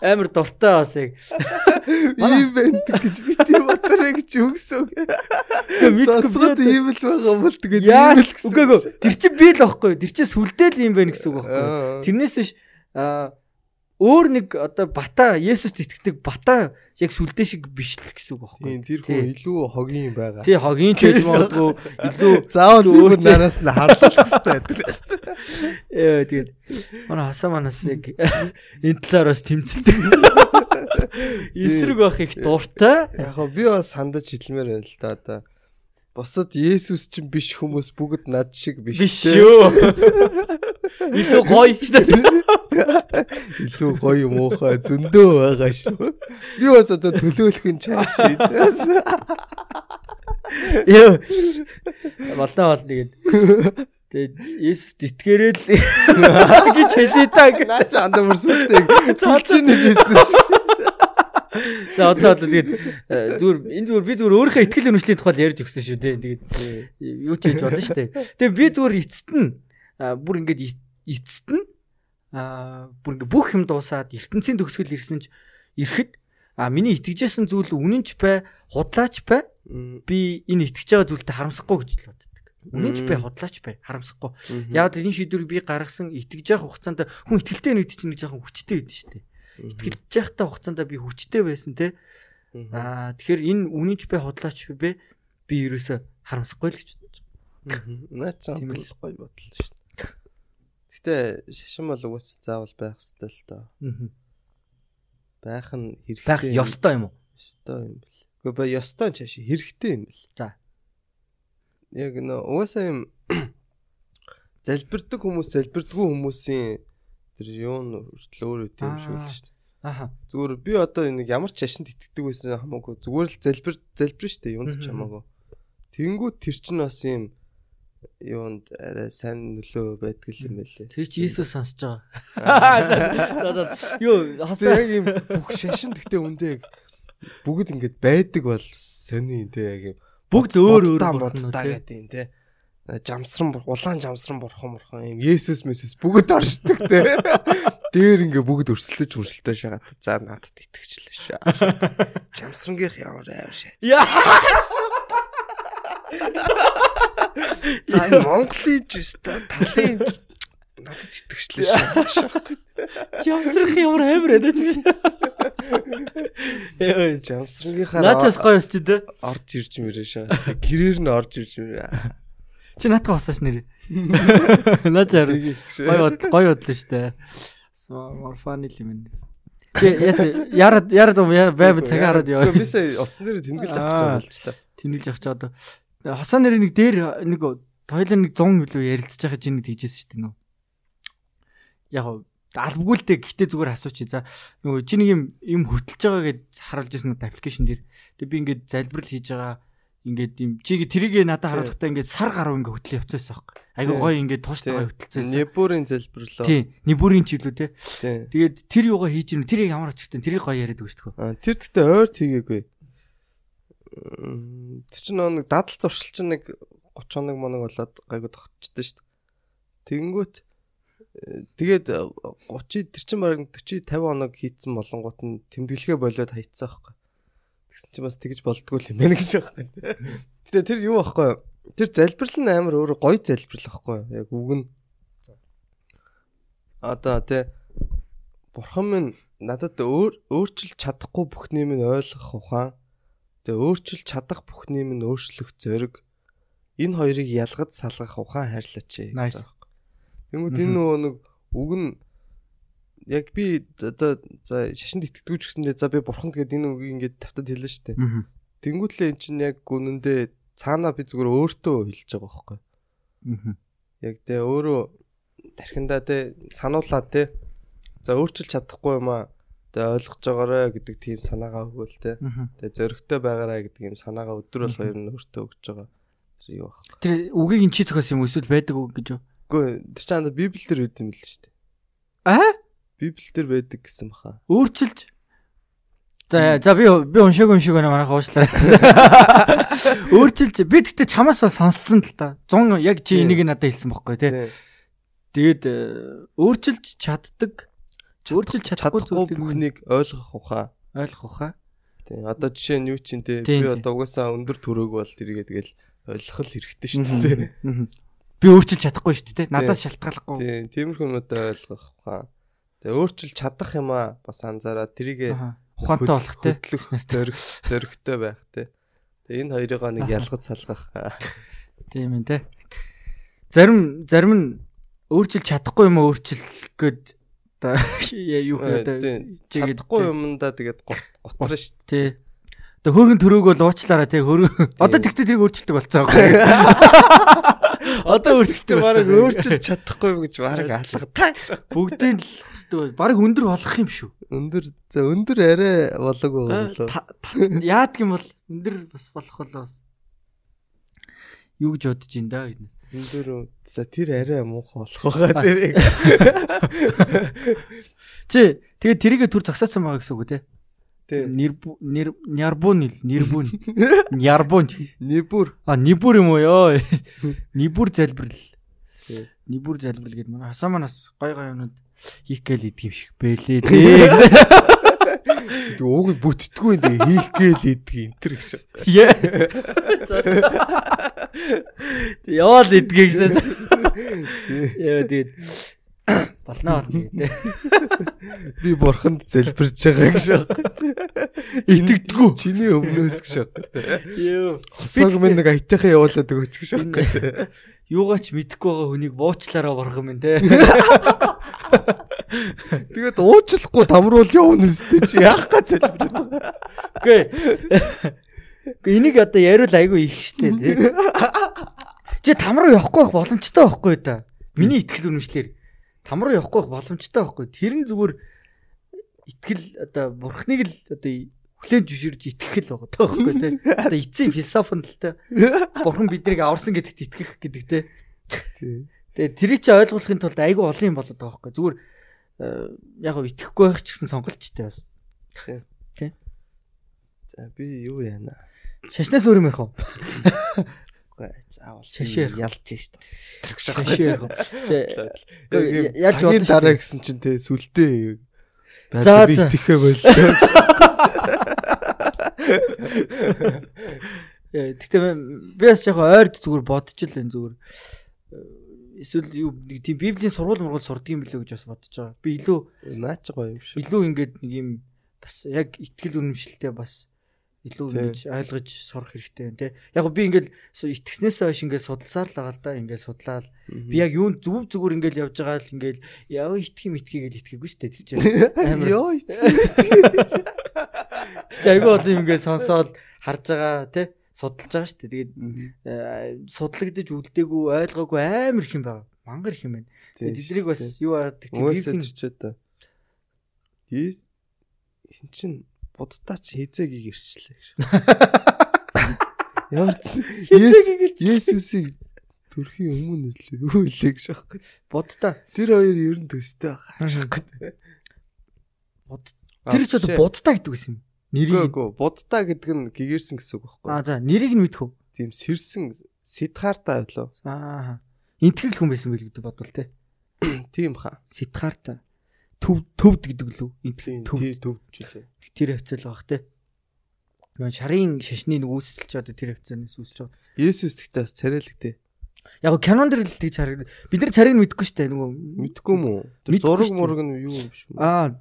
амар дуртай бас яг
ийм байна гэж бити бодороо гэж өгсөн. Мэдгүй ийм л байгаа бол тэгээд
ийм л гэсэн. Үгүй ээ тэр чинь би л байхгүй. Тэр чинь сүлдэл ийм байна гэсэн үг байхгүй. Тэрнээс биш аа өөр нэг одоо бата Есүст итгэдэг бата яг сүлдээ шиг биш л гэсэн үг байхгүй.
Тийм тэр хүн илүү хогийн байгаа.
Тий хогийн ч гэж магадгүй илүү
заавал өөр нараас нь харлах хэрэгтэй байдаг.
Яа тэгээд манай хасаа манаас яг энэ талаар бас тэмцэлдэг. Эсрэг байх их дуртай.
Яг би бас сандаж хэлмээр байна л да одоо. Бусад Есүс чинь биш хүмүүс бүгд над шиг биш
шүү. Илүү гоё
Илүү гоё муухай зөндөө байгаа шүү. Би бас одоо төлөөлөх нь чааш шийд.
Йоо. Болноо бол нэгэд. Тэгээд Есүст итгээрээ л гэж хэлээ та.
Наа чи андаа мөрсөлтэй. Цолчны бизнес шүү.
За одоо одоо тэгээд э, зүгээр энэ зүгээр би зүгээр өөрийнхөө ихтгэл үнэмшлийн тухай ярьж өгсөн шүү дээ. Тэгээд юу ч хийж болно шүү дээ. Тэгээд би зүгээр эцэст нь бүр ингээд эцэст нь бүр ингээ бүх юм дуусаад ертөнцийн төгсгөл ирсэн ч ирэхэд а миний итгэжсэн зүйл үнэнч бай, худлаач бай. Би энэ итгэж байгаа зүйлтэй харамсахгүй гэж л боддог. Үнэнч бай, худлаач бай, харамсахгүй. Яг энэ шийдвэрийг би гаргасан итгэж явах хугацаанд хүн итгэлтэй нэг чинь нэг жоохон хүчтэй байдаг шүү дээ. Итгэж явахтай хугацаанд би хүчтэй байсан те. Аа тэгэхээр энэ үнэнч бай, худлаач бай би ерөөсө харамсахгүй л гэж бодож
байгаа. Наа ч юм бол гоё бодлоо шүү Гэтэ шашин бол угсаа заавал байх хэрэгтэй л доо. Аа. Байх нь хэрэгтэй.
Байх ёстой юм уу?
Ёстой юм бэл. Гэхдээ бай ёстой ч хаши хэрэгтэй юм бэл.
За.
Яг нөө угсаа юм залбирдаг хүмүүс залбирдгүй хүмүүсийн тэр юу н хүртэл өөр үт юм шиг л шүү дээ.
Аха.
Зүгээр би одоо нэг ямар ч шашинд итгэдэг байсан хамаагүй зүгээр л залбир залбирна шүү дээ. Юунд ч хамаагүй. Тэнгүүд тэр чинь бас юм юунд арай сайн нөлөө байдаг юм байлээ.
Тэр чи Иесус сонсож байгаа. Юу
хасаа яг юм бүх шашин гэхдээ үндэ бүгд ингэж байдаг бол сони те яг юм
бүгд өөр өөр
бодтаа гэдэг юм те жамсран улаан жамсран бурхан бурхан юм Есүс мэсүс бүгд оршдог те дээр ингээ бүгд өрсөлдөж өрсөлдөж шагаад за надад итгэжлээ шаа жамсрангийнх ямар аим шаа За Монголын жиштэй талын надад итгэжлээ шүү.
Жамсрах ямар амар байна ч.
Яа, жамсрангийнхаа
Наачаас гоё өсч дээ.
Орж ирж мөрөө шаа. Гэрээр нь орж ирж мөрөө.
Чи наатах басааш нэр. Наач яар. Гой гой бодлоо штэ. Морфаны юм энэ. Чи яс ярад ярад байв цаг хараад яваа.
Бисээ утсан дээр тэмдэглэж авч байгаа болж та.
Тэмдэглэж авч одоо хасаа нэр нэг дээр нэг тойлоо нэг 100 билүү ярилцж байгаа чинь нэг тийжсэн штэ нөө. Яг албгүй л дээ гэхдээ зүгээр асууч. За нөгөө чи нэг юм юм хөтлж байгаа гэж харуулж ирсэн надад аппликейшн дээр. Тэгээ би ингээд залбирал хийж байгаа ингээд юм чи тэрийг надад харуулахдаа ингээд сар гаруй ингээд хөтлөө явцаасан байхгүй. Айгу гоё ингээд тууштай гоё хөтлцсэн.
Небүрийн залбирлоо.
Тий. Небүрийн ч илүү те. Тэгээд тэр юугаа хийж ийн тэрийг ямар очтой тэрийг гоё яриад өгч.
Аа тэр гэхдээ ойр тгийгээгүй. Тэр чинь нэг дадал зуршил чинь нэг 30 хоног моног болоод гайгүй тогтчихдээ шүү дээ. Тэгэнгүүт Тэгээд 30 тэр чинь бараг 40 50 хоног хийцэн болонгууд нь тэмдэглэгээ болоод хайцсан байхгүй. Тэгсэн чинь бас тэгж болдгоо юм байна гэж байхгүй. Гэтэ тэр юу байхгүй. Тэр залбирал нь амар өөр гоё залбирал байхгүй. Яг үг нь одоо тэ бурхан минь надад өөр өөрчилж чадахгүй бүхний минь ойлгох ухаан. Тэгээ өөрчилж чадах бүхний минь өөрчлөх зориг. Энэ хоёрыг ялгаж салгах ухаан хайрлаач. Тэнгүүд энэ нөгөө нэг үг нь яг би одоо за шашинд итгэдэггүй ч гэсэндээ за би бурханд гээд энэ үгийг ингээд тавтад хэлнэ шүү дээ. Тэнгүүтлээ эн чинь яг үнэндээ цаанаа би зүгээр өөртөө хэлж байгаа байхгүй. Яг тэ өөрөө тархиндаа тэ сануулаа тэ за өөрчилж чадахгүй юм аа тэ ойлгож байгаарэ гэдэг тийм санаагаа өгөөл тэ. Тэ зөрөгтэй байгаарэ гэдэг юм санаагаа өдөр бол хоёр нь өөртөө өгч байгаа. Юу баг.
Тэр үгийг ин чи зохиосон юм эсвэл байдаг үг гэж юу?
Үгүй тэр чанд Библиэл дээр үүд юм л шүү дээ.
Аа?
Библиэл дээр байдаг гэсэн баха.
Өөрчилж За за би би уншаагүй юм шиг байна манайха уушлаа. Өөрчилж би тэгтээ чамаас бол сонссон л та. 100 яг чи энийг надад хэлсэн бохгүй тий. Тэгээд э, өөрчилж чаддаг өөрчилж чадахгүй
зүйлийг бүхнийг ойлгох ухаа.
Ойлгох ухаа.
Тий. Одоо жишээ нь юу чинь тий. Би одоо угаасаа өндөр төрөөг бол тэргээ тэгэл ойлгох л хэрэгтэй шүү дээ.
Би өөрчилж чадахгүй шүү дээ. Надаас шалтгааллахгүй.
Тийм, тиймэрхүү юмудаа ойлгох хаа. Тэгээ өөрчилж чадах юм аа бас анзаараад тэрийг
ухаантай болох те.
Зориг зоригтой байх те. Тэгээ энэ хоёрыг нэг ялгаж салгах.
Тийм ээ те. Зарим зарим нь өөрчилж чадахгүй юм өөрчлөх гээд оо юу гэдэг
чадахгүй юмдаа тэгээд готроо шүү дээ.
Тий. Тэгээ хөргөн төрөөг бол уучлаарай тий хөргөн. Одоо тэгтээ тэрийг өөрчилдөг болцсон байхгүй. Одоо өөрчлөлтөө бараг өөрчилж чадахгүй гэж бараг алгадаа гэж.
Бүгдийн
л хөстөө бараг өндөр болох юм шүү.
Өндөр за өндөр арай болоог болоо.
Яадаг юм бол өндөр бас болох болоо бас. Юу гэж бодож ин да гэдэг.
Өндөр за тэр арай муухай болох байгаа тэрийг.
Чи тэгээ тэрийгэ төр зогсоосон байгаа гэсэн үг үү те? Нэр нэр нярбун нэрбүн нярбун
нибүр
а нибүр юм уу? Ёо нибүр залбирал. Нибүр залбирал гэдэг манай хасаа манаас гой гой юмнууд хийх гээл идэг юм шиг бэлээ дээ.
Тэг ууг бүтдггүй энэ хийх гээл идэг энэ төр гэж.
Яваал идгээ гэсэн. Яа тэгээд Болно болно гэдэг.
Би бурханд залбирж байгаа гэж байна. Итгэдэггүй. Чиний өмнөөс гэж байна. Йоо. Хосог минь нэг аятайхаа явуулаад өгөөч гэж байна.
Юугаач мэдэхгүй байгаа хүнийг буучлаараа барах юм те.
Тэгээд уучлахгүй тамруул явна үстэй чи яах гэж залбираад байгаа.
Үгүй. Гэхдээ энийг одоо яриул айгүй их штэ те. Чи там руу явахгүй байх боломжтой байхгүй да. Миний итгэл үнэмшлэр там руу явахгүй боломжтой байхгүй. Тэр нь зүгээр итгэл одоо бурхныг л одоо хүлэн зөвшөөрж итгэх л байгаа тоххой тий. Одоо эцсийн философинд л та бурхан биднийг аварсан гэдэгт итгэх гэдэг тий. Тэгээ тэрийг чи ойлгуулахын тулд айгүй олон юм болоод байгаа байхгүй. Зүгээр э, яг гоо итгэхгүй байх ч гэсэн сонголттой бас. Тий.
За би юу яана.
Шашнаас өөр юм ярих уу?
заавал
шашээ
ялж шít.
Шашээ.
Яаж бодож дараа гэсэн чинь те сүлдээ За би итгэхэ боллоо.
Тэгтээ би бас яг ойрд зүгээр бодож л энэ зүгээр эсвэл юу нэг тийм библийн сургууль мургуул сурдаг юм билүү гэж бас бодож байгаа. Би илүү
наач гоё юм шүү.
Илүү ингээд нэг юм бас яг итгэл үнэмшилтэй бас илүү
Тийм.
ингэж ойлгож сурах хэрэгтэй байна те. Яг би ингээл итгэснээсээ хойш ингээл судалсаар л байгаа л да ингээл судлаад би яг юунд зүв зүгээр ингээл явж байгаа л ингээл яа итгэх юм итгэе гэж итгэхгүй шүү дээ тэр чинь.
Йоо.
Чи айгүй бол юм ингээд сонсоод харж байгаа те судалж байгаа шүү дээ. Тэгээд э, судлагдаж үлдээгүй ойлгоогүй амар их юм байна. Мангар их юм байна. Тэгээд тэднийг бас юу аа гэх
Хүмүүсээ
тийм
төрчөөд та. Yes. Хин чин буддаа ч хизээгийг ирчлээ гэж. Ямар ч Есүсийг төрхийн өмнө юу илээ гэж аахгүй.
будда
Тэр хоёр ер нь төстэй байгаа шахахгүй.
бод тэр ч одоо будда гэдэг юм. Нэрийг
Үгүй буддаа гэдэг нь гэгэрсэн гэсэн үг байхгүй.
аа за нэрийг нь мэдэх үү?
Тийм сэрсэн Сидхарта байлоо.
Аа. Интгэл хүн байсан байл гэдэг бодвол те.
Тийм хаа.
Сидхарта төв төвд гэдэг лүү. Төв
тий төвчлээ.
тэр хавцал байгаа те. Нөгөө шарын шашны нэг үүсэлч одоо тэр хавцаанаас үүсэж байгаа.
Есүс тэгтээ бас царайлэгтэй.
Яг го кинонд дэр л тэгж харагдав. Бид нар царийг мэдгүй штэ нөгөө
Мэдгүй уу? Тэр зураг
шүү
мураг нь юу юм биш үү?
аа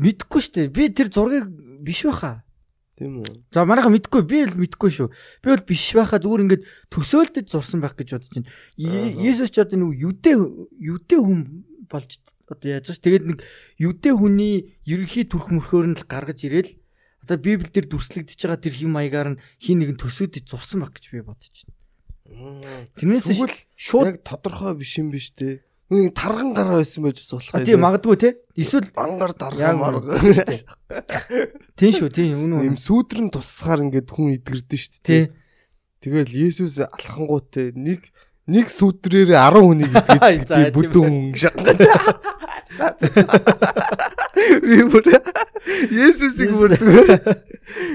мэдгүй штэ. Би тэр зургийг биш байхаа.
Тийм үү?
За манайха мэдгүй би л мэдгүй шүү. Би бол биш байхаа зүгээр ингээд төсөөлдөж зурсан байх гэж бодож байна. Есүс ч одоо нэг юдэ юдэ хүн болж одоо яаж ч тэгээд нэг юдэ хүний ерөнхий төрх мөрхөөр нь л гаргаж ирээл одоо Библиэл дээр дүрслэгдэж байгаа тэр хэм маягаар нь хин нэгэн төсөөдөж зурсан байх гэж би бодож байна. Тэрнээс
Тэгвэл
шууд
яг тодорхой биш юм биш үү? Нэг тарган гараа байсан байж болох
А, тийм магадгүй те. Эсвэл
марга.
шүү тийм шүү тийм үнэн
Им
үнэн.
сүудрэн тусахаар ингээд хүн идгэрдэн шүү дээ. Тэгэл Есүс алхангуутай нэг нэг сүдрээр 10 хүнийг идгээд бүдүүн шахаад. За за. Би бүр Есүсийг бүр зүгээр.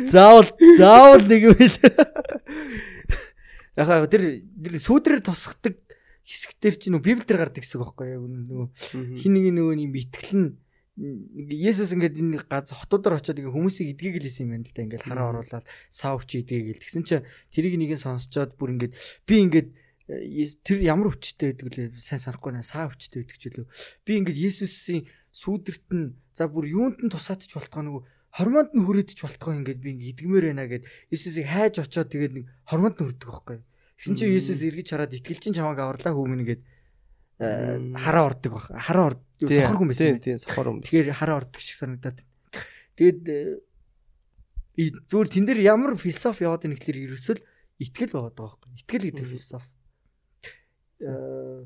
Заавал заавал нэг юм хэл. Яхаа тэр тэр сүүдрээр тусахдаг хэсэгтэр чинь нөгөө Библиэлд гардаг хэсэг байхгүй яг нөгөө хин нэг нөгөө юм итгэл нь Есүс ингээд энэ газ хотуудаар очиод ингээ хүмүүсийг эдгийг л хийсэн юм байна л да. Ингээд хараа оруулаад сав чи эдгийг л тэгсэн чинь тэрийг нэг нь сонсчоод бүр ингээд би ингээд тэр ямар хүчтэй гэдэг лээ сайн санахгүй наа саа хүчтэй гэдэг ч үлээ би ингээд Есүсийн сүүдэрт нь за бүр юунд нь тусаадч болтгоо нөгөө хормонд нь хүрээдч болтгоо ингээд би ингээд идгмээр байна гэд Есүсийг хайж очоод тэгээд нэг хормонд нь хүрдэг байхгүй Тэгсэн чинь. Есүс эргэж хараад итгэл чинь чамайг аварлаа хүмүүн гээд э, хараа ордог баг хараа орд сохор хүн байсан
Тийм сохор хүн.
Тэгэхээр хараа ордог шиг санагдаад. Тэгээд э, зүгээр тэн дээр ямар философи яваад байна гэхэлэр ерөөсөл итгэл байгаад байгаа байхгүй. Итгэл гэдэг философи. Э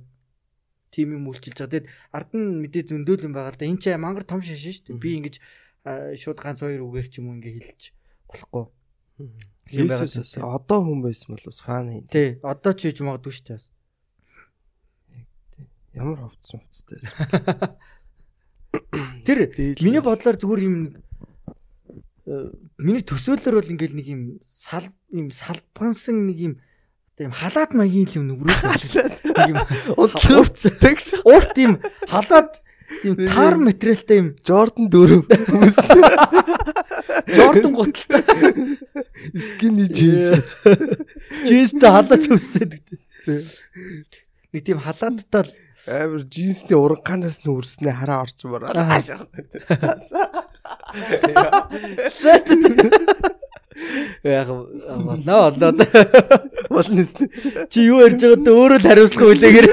тим юм үйлчилж байгаа. Тэгэд ард нь мэдээ зөндөөл юм байгаа л да. Энд чи мангар том шашин шүү дээ. Би ингэж э, шууд ганц хоёр үгээр ч юм уу ингэ хэлж болохгүй. тийм.
одоо хүн байсан бол бас фан юм.
Тий, одоо ч хийж магадгүй шүү дээ. бас.
Ямар ховцсон ховцтой байсан.
Тэр. Миний бодлоор зүгээр юм э, миний төсөөллөөр бол ингээл нэг юм сал юм салбгансан нэг юм юм халаад маягийн юм нүгрүүл нэг юм
Унтлууцтай гэж.
урт юм халаад юм
Нэг
тар материалтай юм
Jordan 4 хүмүүс
Jordan гуталтай
skinny jeans.
джинстэй халаад төстэй гэдэг. Нэг тийм халаадтай л
Амар джинсний уранханаас нь үрснээ хараа орж мараа.
Аа. Яг болно болно
Болно нэс.
чи юу ярьж байгааг та өөрөө л хариуцлах үлээгээр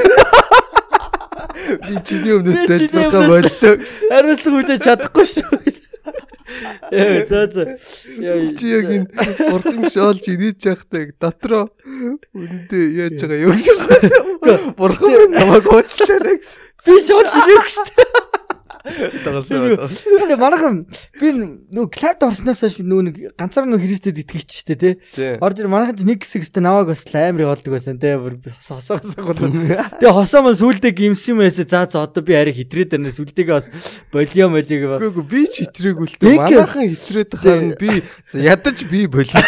Би чиний өмнөөс
өмнөөс-
боллоо.
хариуцлах үлээж чадахгүй шүү. Яа за за.
Чи яг энэ урхан шоолж инээж явахтай дотроо үндэ яаж байгаа юу гэж. Бурхан намайг уучлаарай гэж.
би шууд чирэх шүү.
Тагалсан байна.
Тэгээ манайхан би нөгөө клабд орсноос хойш нөгөө нэг ганцаар нөгөө Христэд итгэж штэ тий. Орж ир манайхан ч нэг хэсэгтээ намайг бас амар явуулдаг байсан тий. Хосоо хосоо гол. Тэгээ хосоо мөн сүулдэ гимсэн байсан. За за одоо би арай хитрээд байна. Сүлдээгээ бас болио молиг ба.
Үгүй би ч хитрээгүй л дээ. Манайхан хитрээд харна би ядаж би болоо.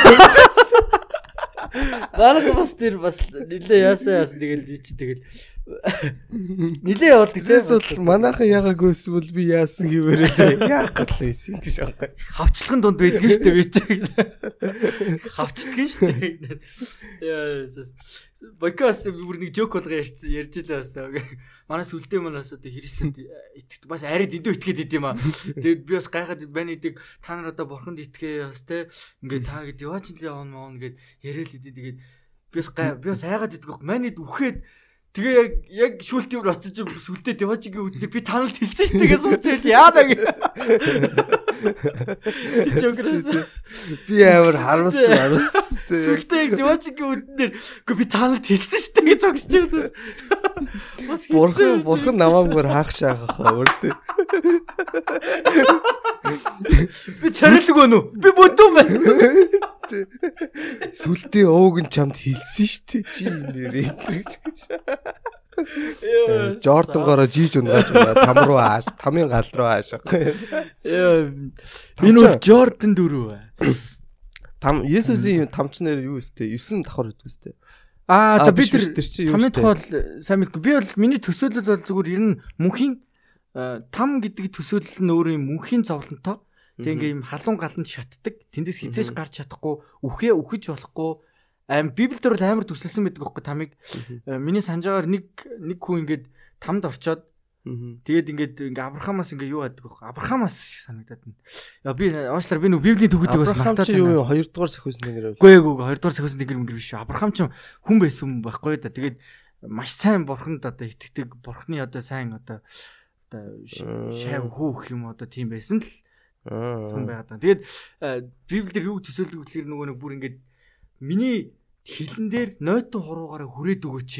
Манайхан бас тэр бас нилээ яасан яасан тэгэл би чи тэгэл Нилээ явуулдаг
Тэрээс бол манайхан ягааг өсвөл би яасан гэвэрээ яах гал байсан гэж байгаа.
хавчлахын дунд байдаг шүү дээ би ч. Хавчдаг шүү дээ. Яа Бокос бүр нэг жок болго ярьсан ярьж илээ бас таа. Манай сүлдээ манаас одоо Христэд итгэдэг бас арайд эндөө итгээд идэм аа. Тэгээд би бас гайхаад байна идэг та нар одоо бурханд итгэе бас те ингээд та гэдэг яваач л явна мөн гэд яриад идэв тэгээд би бас би бас айгаад идэг. Манайд үхээд Тэгээ яг яг шүүлтээр очиж сүлдээ Деважигийн үднээ би таналд хэлсэн шүү дээ сууч яа яана гэ. Чөнгөрөөс
би амар харамсч харамсч.
Сүлдээ Деважигийн үднээр үгүй би таналд хэлсэн шүү дээ зогсож байгаадас.
Бас бурхан бурхан намаагаар хаах шаахаа өртөө.
Би царилэг өнө. Би бүдүүн байна.
Сүлдээ ууг нь чамд хэлсэн шүү дээ чи нэрээ гэж. Жордонгоро жиж унгааж байгаа там руу ааш, тамийн гал руу ааш.
Яа. Энэ бол Жордан дөрөв.
Там Есүсийн тамч нэр юу өстэй? 9 давхар өгдөг өстэй.
Аа за би тэр тамийн
өстэй?
тухай бол сайн мэдгүй. Би бол миний төсөөлөл бол зүгээр ер нь мөнхийн э, там гэдэг төсөөлөл нь өөрөө юм мөнхийн зовлонтой. Тэг ингээм халуун галанд шатдаг. Тэндээс хизээж гарч чадахгүй, үхээ үхэж болохгүй. Аим Библиэлд бол амар төсөлсөн байдаг байхгүй тамыг. Э, Миний санджаагаар нэг нэг хүн ингээд тамд орчоод тэгээд ингээд ингээ Авраамаас ингээ юу яадаг вэ? Авраамаас санагдаад байна. Яа би уучлаар би нүг Библийн төгөөдийг бас
Авраам
мартаад
чи юу
байна.
юу 2 дугаар сахиусан нэр вэ?
Үгүй ээ, хоёрдугаар сахиусан тэнгэр мөнгөр биш шүү. Авраам ч хүн байсан байхгүй да. Тэгээд маш сайн бурханд одоо итгэдэг, бурхны одоо сайн одоо одоо ш- шайв хүүх юм одоо тийм байсан л хүн
Аа.
байгаад байна. Тэгээд э, Библиэлд юу төсөөлдөг гэхээр нөгөө нэг бүр ингээд миний хилэн дээр нойтон хуруугаараа хүрээд өгөөч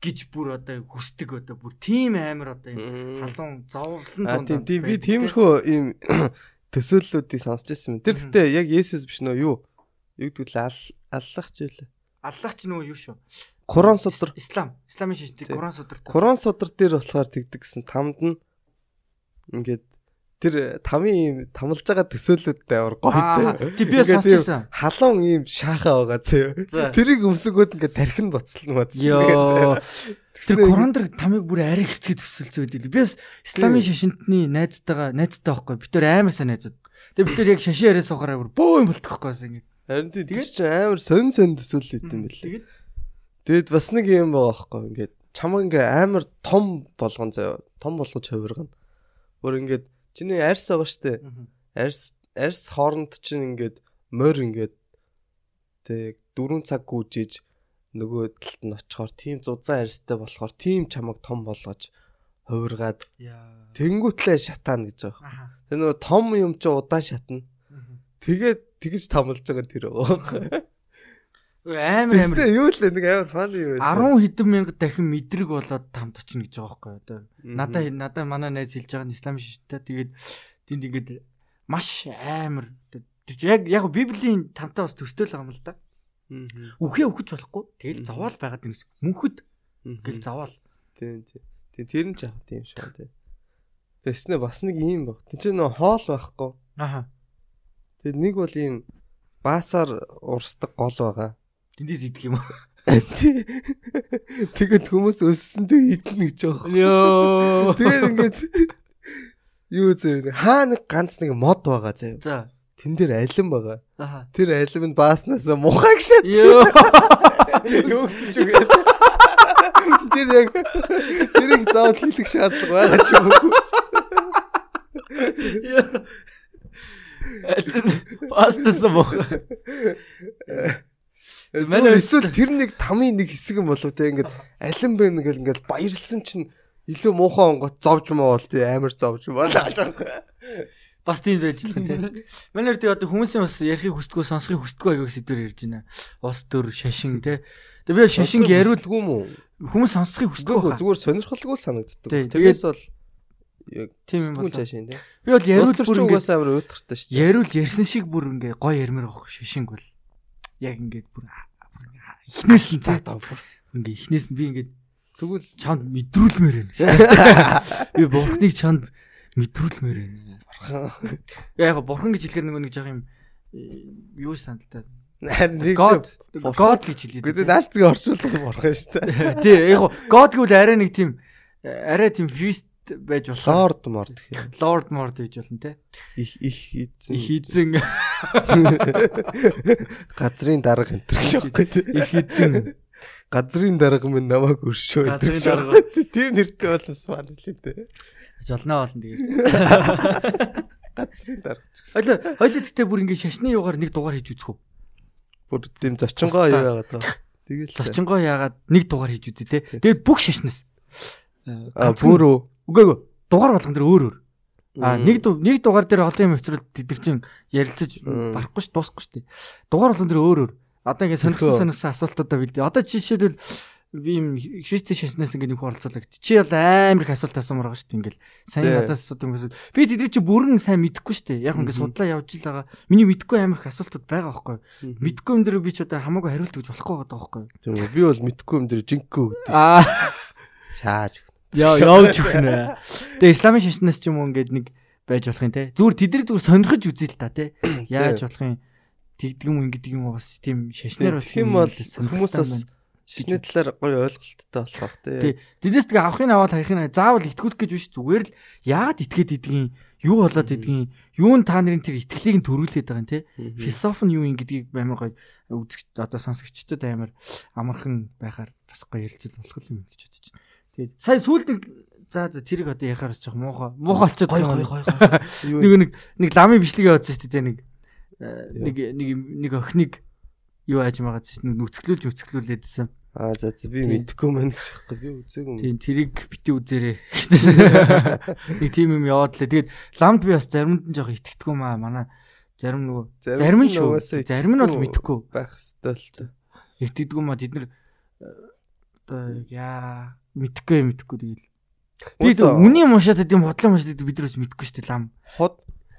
гэж бүр одоо хүсдэг одоо бүр тийм амар одоо юм халуун зовлон
А тийм би тиймэрхүү ийм төсөөллүүдийг сонсч байсан юм. Тэр гэхдээ яг Есүс биш нөө юу? Юу гэдэг л аллах ч үлээ.
Аллах ч нөгөө юу шүү.
Коран судар.
Ислам, исламын шишдэг
Тийм.
Куран судар.
Коран судар дээр болохоор тэгдэг гэсэн тамд нь ингээд тэр тамийн ийм тамлж байгаа төсөөллүүдтэй амар гоё зөө.
Тий би
Ингээд
сонсчихсан.
Халуун ийм шаахаа байгаа зөө. Тэрийг өмсгөөд ингээд тархин боцлон боцлон.
Йоо. Тэр дээр тамиг бүр арай хэцгээд төсөлцөө байдаг. Би бас исламын шашинтны найзтайгаа найзтай байхгүй. Би тэр амар сайн найзууд. Тэгээ би тэр яг шашин яриа суугаараа бүр бөө юм болтох байхгүй юм.
Харин тийм тэр чинь амар сонь сонь төсөөлөл юм бэл.
Тэгээд
Тэгэд бас нэг юм байгаа байхгүй ингээд чамаг ингээ амар том болгон заяа. Том болгож хувиргана. Бүр ингээд чиний арьс байгаа штэ. Арьс арьс хооронд чинь ингээд морь ингээд тэг 4 цаг гүйжиж нөгөө талд нь очихоор тийм зузаан арьстай болохоор тийм чамаг том болгож хувиргаад тэнгүүтлээ шатаана гэж байгаа. Тэр нөгөө том юм чи удаан шатна. Тэгээд тэгж тамлж байгаа тэр байгаа.
Амар амар
Тэстэй юу л нэг амар фан юу байсан.
10 хэдэн мянга дахин мэдрэг болоод тамд очно гэж байгаа байхгүй одоо. Надаа надаа манай найз хэлж байгаа нь исламын шиштэй. Тэгээд тэнд ингээд маш амар яг яг библийн тамтаа бас төсtöөл байгаа юм л да. Үхээ өгч болохгүй. Тэгэл зовоол байгаад юм шиг. Мөнхөд гэл зовоол.
Тийм тийм. Тийм тэр нь жаа тийм шүү тийм. Тэснэ бас нэг юм баг. Тэг чи нөө хоол байхгүй.
Аха.
Тэг нэг бол ийм баасаар урсдаг гол байгаа.
Тэндээс идэх юм уу?
Тэгээд хүмүүс өссөндөө идэнэ гэж байгаа.
Йоо.
Тэгээд ингээд юу зөө хаа нэг ганц нэг мод байгаа зөө.
За.
Тэн дээр алим байгаа. Тэр алим нь бааснаас мухаг шат.
Йоо.
Юу гэсэн ч үгээд. Тэр яг тэрийг заавал хэлэх шаардлага байгаа ч юм уу.
Пастас мох.
Манай эсвэл тэр нэг тамийн нэг хэсэг юм болов те ингээд алин байна гэл ингээд баярлсан чинь илүү муухай онгот зовж бол тий амар зовж маа ашаа.
Бас тийм байж л тийм. Манай үрдээ одоо хүмүүсийн бас ярихыг хүсдэггүй сонсохыг хүсдэггүй аяг сэдвэр ярьж байна. Ус төр шашин те. Тэгээ би шашинг яриул
яруулгүй мүү?
хүмүүс сонсохыг хүсдэггүй
зүгээр сонирхолгүй л санагддаг.
Тий,
Тэрнээс бол яг
Тийм юм
шашин тий.
Би бол яриул бүр ингээд
амар уйтгартай шүү дээ.
яриул ярьсан шиг бүр ингээ гой ярмаар авах шашинг бол яг ингээд бүр ихнээс нь заа
тав.
ингээ ихнээс нь би ингээд
Тэгвэл
чанд мэдрүүлмээр байна. Би бурхныг чанд мэдрүүлмээр байна. Яг бурхан гэж хэлэхээр нөгөө нэг жах юм э, юу сандалтай
Харин нэг
God
Бурхан.
God гэж хэлээд.
Гэхдээ нааш згээ орчуулах бурхан шүү дээ.
Тий, яг God гэвэл арай нэг тийм арай тийм Христ байж болох.
Lord морд гэх юм.
Lord Mord гэж болно те.
Их их эзэн.
Их эзэн,
газрын дарга энэ гэж байхгүй тий.
их эзэн.
Газрын дарга минь намайг өршөө.
Газрын
гэдэг
дарга.
шүү. Тэр нэртэй бол бас маань хэлээ дээ.
Жолноо болно тэгээд.
Газрын дарга.
Хойло хойло гэхдээ бүр ингэ шашны югаар нэг дугаар хийж үзэх үү?
Бүр тийм зочингоо яагаад байгаа. Тэгэл
Зочингоо яагаад нэг дугаар хийж үзье те. Тэгээд бүх шашнаас.
а бүр үү.
Үгүй ээ. Дугаар болгон дээр өөр өөр. А нэг нэг дугаар дээр олон юм хэвчрэл тэд чинь ярилцаж барахгүй ш дуусахгүй ш. Дугаар болгон дээр өөр өөр. Одоо ингэ сонирхсан сонирхсан асуултуудаа бид. Одоо жишээлбэл би юм христи шашнаас ингэ нэг оролцуулаг. Чи бол амар их асуулт асуумаар байгаа ш. Ингээл сайн надаас асуудаг юм. Би тэдний чи бүрэн сайн мэдэхгүй ш. Яг ингэ судлаа явж л байгаа. Миний мэдэхгүй амар их асуултууд байгаа байхгүй.
Мгм.
Мэдхгүй юм дээр би ч одоо хамаагүй хариулт өгч болохгүй байгаа байхгүй.
Тийм үү. Би бол мэдхгүй юм дээр жинхэнэ өгдөө.
Аа
Шааж.
Яа явж өгнө. Тэгээ исламын шашнаас ч юм уу ингээд нэг байж болох юм те. Зүгээр тэдний зүгээр сонирхож үзээ л та те. Яаж болох юм тэгдэг юм ингэдэг юм бас тийм шашнаар бас
юм бол хүмүүс бас шишний талаар гоё ойлголттой болох бах
тий. Тэднээс тэгээ авахын аваад хайхын заавал итгүүлэх гэж биш зүгээр л яагаад итгээд идэгин юу болоод идэгин юун та нарын тэр итгэлийг нь төрүүлээд байгаа юм те. Философи нь юу юм гэдгийг амар гоё үзэгч одоо сонсогчдод амар амархан байхаар бас гоё ярилцал болох юм гэж бодож байна. Тэгээд сая сүүлд нэг за за тэрийг одоо ярихаар ч жоох муухай муухай болчиход байгаа
гой гой. Юу
Нэг нэг нэг ламын бичлэгээ явуулсан шүү дээ нэг нэг нэг нэг охиныг юу ааж магаад шүү дээ нүцгэлүүлж нүцгэлүүлээдсэн.
Аа за за би мэдхгүй мэн гэж байхгүй би үзээгүй юм.
Тийм тэрийг бити үзээрэй. Нэг тийм юм яваад лээ. Тэгээд ламд би бас заримд нь жоох итгэдэггүй маа. Манай зарим нөгөө зарим нь шүү. Зарим нь бол мэдэхгүй.
байх хэвээр л та.
Итгэдэггүй маа тэд нар э, одоо яа мэдэхгүй мэдэхгүй тэгэл. Би үний мушаад тийм хотлон мушаад бид нар ч мэдэхгүй шүү дээ лам.
хот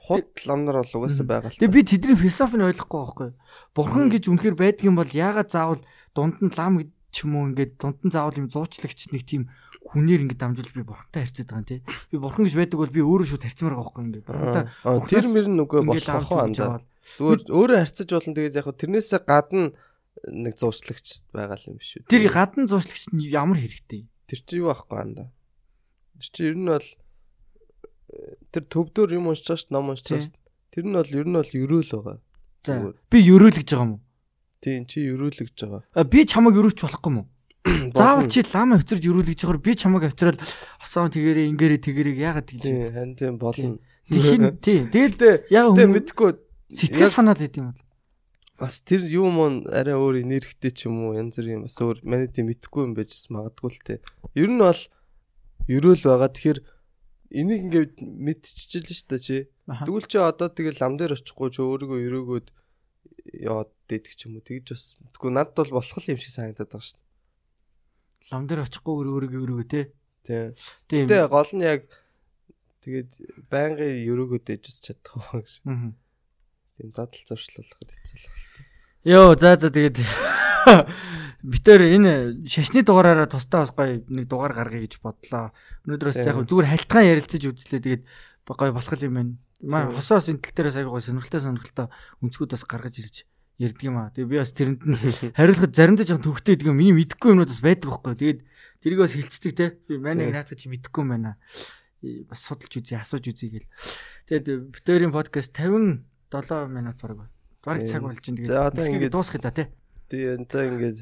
хот ламнар бол угаасаа байгаа л.
Тэгээ би тэдний философиг ойлгохгүй байхгүй. Бурхан гэж үнэхээр байдаг юм бол яагаад заавал дунд нь лам гэж ч юм уу ингээд дунд нь заавал юм зуучлагч нэг тийм хүнээр ингээд дамжуулж би бурхантай харьцаад байгаа юм тий. Би бурхан гэж байдаг бол би өөрөө шууд харьцмаар байгаа байхгүй ингээд бурхантай
тэр мөр
ингээд
болох хоо андаа. Зүгээр өөрөө харьцаж болно тэгээд яг тэрнээсээ гадна нэг зуучлагч байгаа юм биш үү.
Тэр гадна зуучлагч нь ямар хэрэгтэй?
Тэр чи юу байхгүй андаа. Тэр чи ер нь бол э, тэр төвдөр юм уншиж дээ, ном уншиж дээ. Тэр нь бол ер нь бол ерөөл байгаа.
За би ерөөлгөж байгаа юм уу?
Тийм чи ерөөлөгж байгаа.
А, Би чамайг ерөөч болохгүй юм уу? Заавал чи лам авчирж ерөөлгөж байгаа би чамайг авчирал хосоон тэгэрээ ингээрээ тэгэрээ яагаад тэгж
Тийм хан тийм болно.
Тхийн тий. Тэгэл хүмүүс
мэдгүй
сэтгэл санаад юм бол.
Бас тэр юм мөн арай өөр энергитэй ч юм уу янз бүрийн бас өөр манай тийм мэдгүй юм байж магадгүй л те. Ер нь бол ерөөл байгаа. Тэгэхээр энийг ингээд мэдчихэж л шүү дээ чи. Тэгвэл чи одоо тэгэл лам дээр очихгүй чи өөрийгөө өрөөгөөд яваад дээдэг ч юм уу. Тэгж бас тэггүй надд бол болох юм шиг санагдаад байгаа шүү
Лам дээр очихгүй өөрийгөө өрөөгөө те.
дээ.
Тийм.
Гэтэ гол нь яг тэгээд байнгын өрөөгөөд ээж ус чадах байгаа гэж.
Мгм.
Тийм дадал зуршлуулахад хэцүү л байна.
Йоо за за тэгээд битээр энэ шашны дугаараараа тусдаа бас гоё нэг дугаар гаргая гэж бодлоо. Өнөөдрөөс яг
Тийм.
зүгээр хальтгаан ярилцаж үзлээ тэгээд гоё болох юм байна. Маа хосоос энэ тал дээрээс аягүй гоё сонирхолтой сонирхолтой өнцгүүд бас гаргаж ирж ярддаг юм аа. Тэгээд би бас тэрэнд нь хариулахад заримдаа жоохон төвхтэй гэдэг юм. Миний мэдэхгүй юмнууд бас байдаг байхгүй. Тэгээд тэрийг бас хилцдэг те. Би манай наадах чи мэдэхгүй юм байна. Бас судалж үзье, асууж үзье гэл. Тэгээд битээрийн подкаст 57 минут байна. Бараг цаг болж байна.
За, одоо ингээд-
дуусгах та те.
Тэгээ энэ ингээд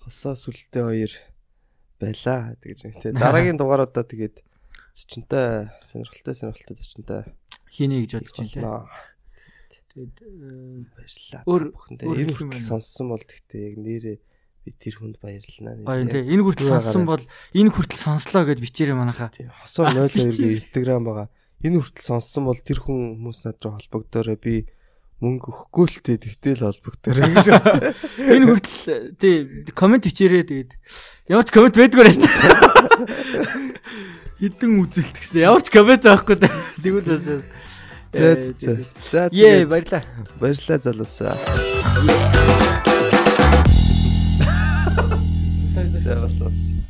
хосоо сүлтэй хоёр байлаа тэгэж те. Дараагийн дугааруудаа тэгээд зочинтой сонирхолтой сонирхолтой зочинтой
Хийнэ гэж бодож байна. Тэгээд э,
Баярлалаа.
Өөр-
бүхэндээ энэ хүртэл сонссон бол гэхдээ яг нэрээ би тэр хүнд баярлалаа.
гоё те. Энэ хүртэл сонссон бол энэ хүртэл сонслоо гэд бичээрэй манайха.
Тийм, хосоо 02-гийн Instagram байгаа энэ хүртэл сонссон бол тэр хүн хүмүүс над руу холбогдоорой би мөнгө өгөхгүй л тээ тэгтэл холбогдоорой гэж.
Энэ хүртэл тий комент бичээрээ тэгээд ямар ч комент байдгүй байсан. Хитэн үзэлт гэсэн. Ямар ч комент байхгүй. Тэгвэл бас
За за. За.
Ее баярлаа.
Баярлаа залуусаа. За бас бас.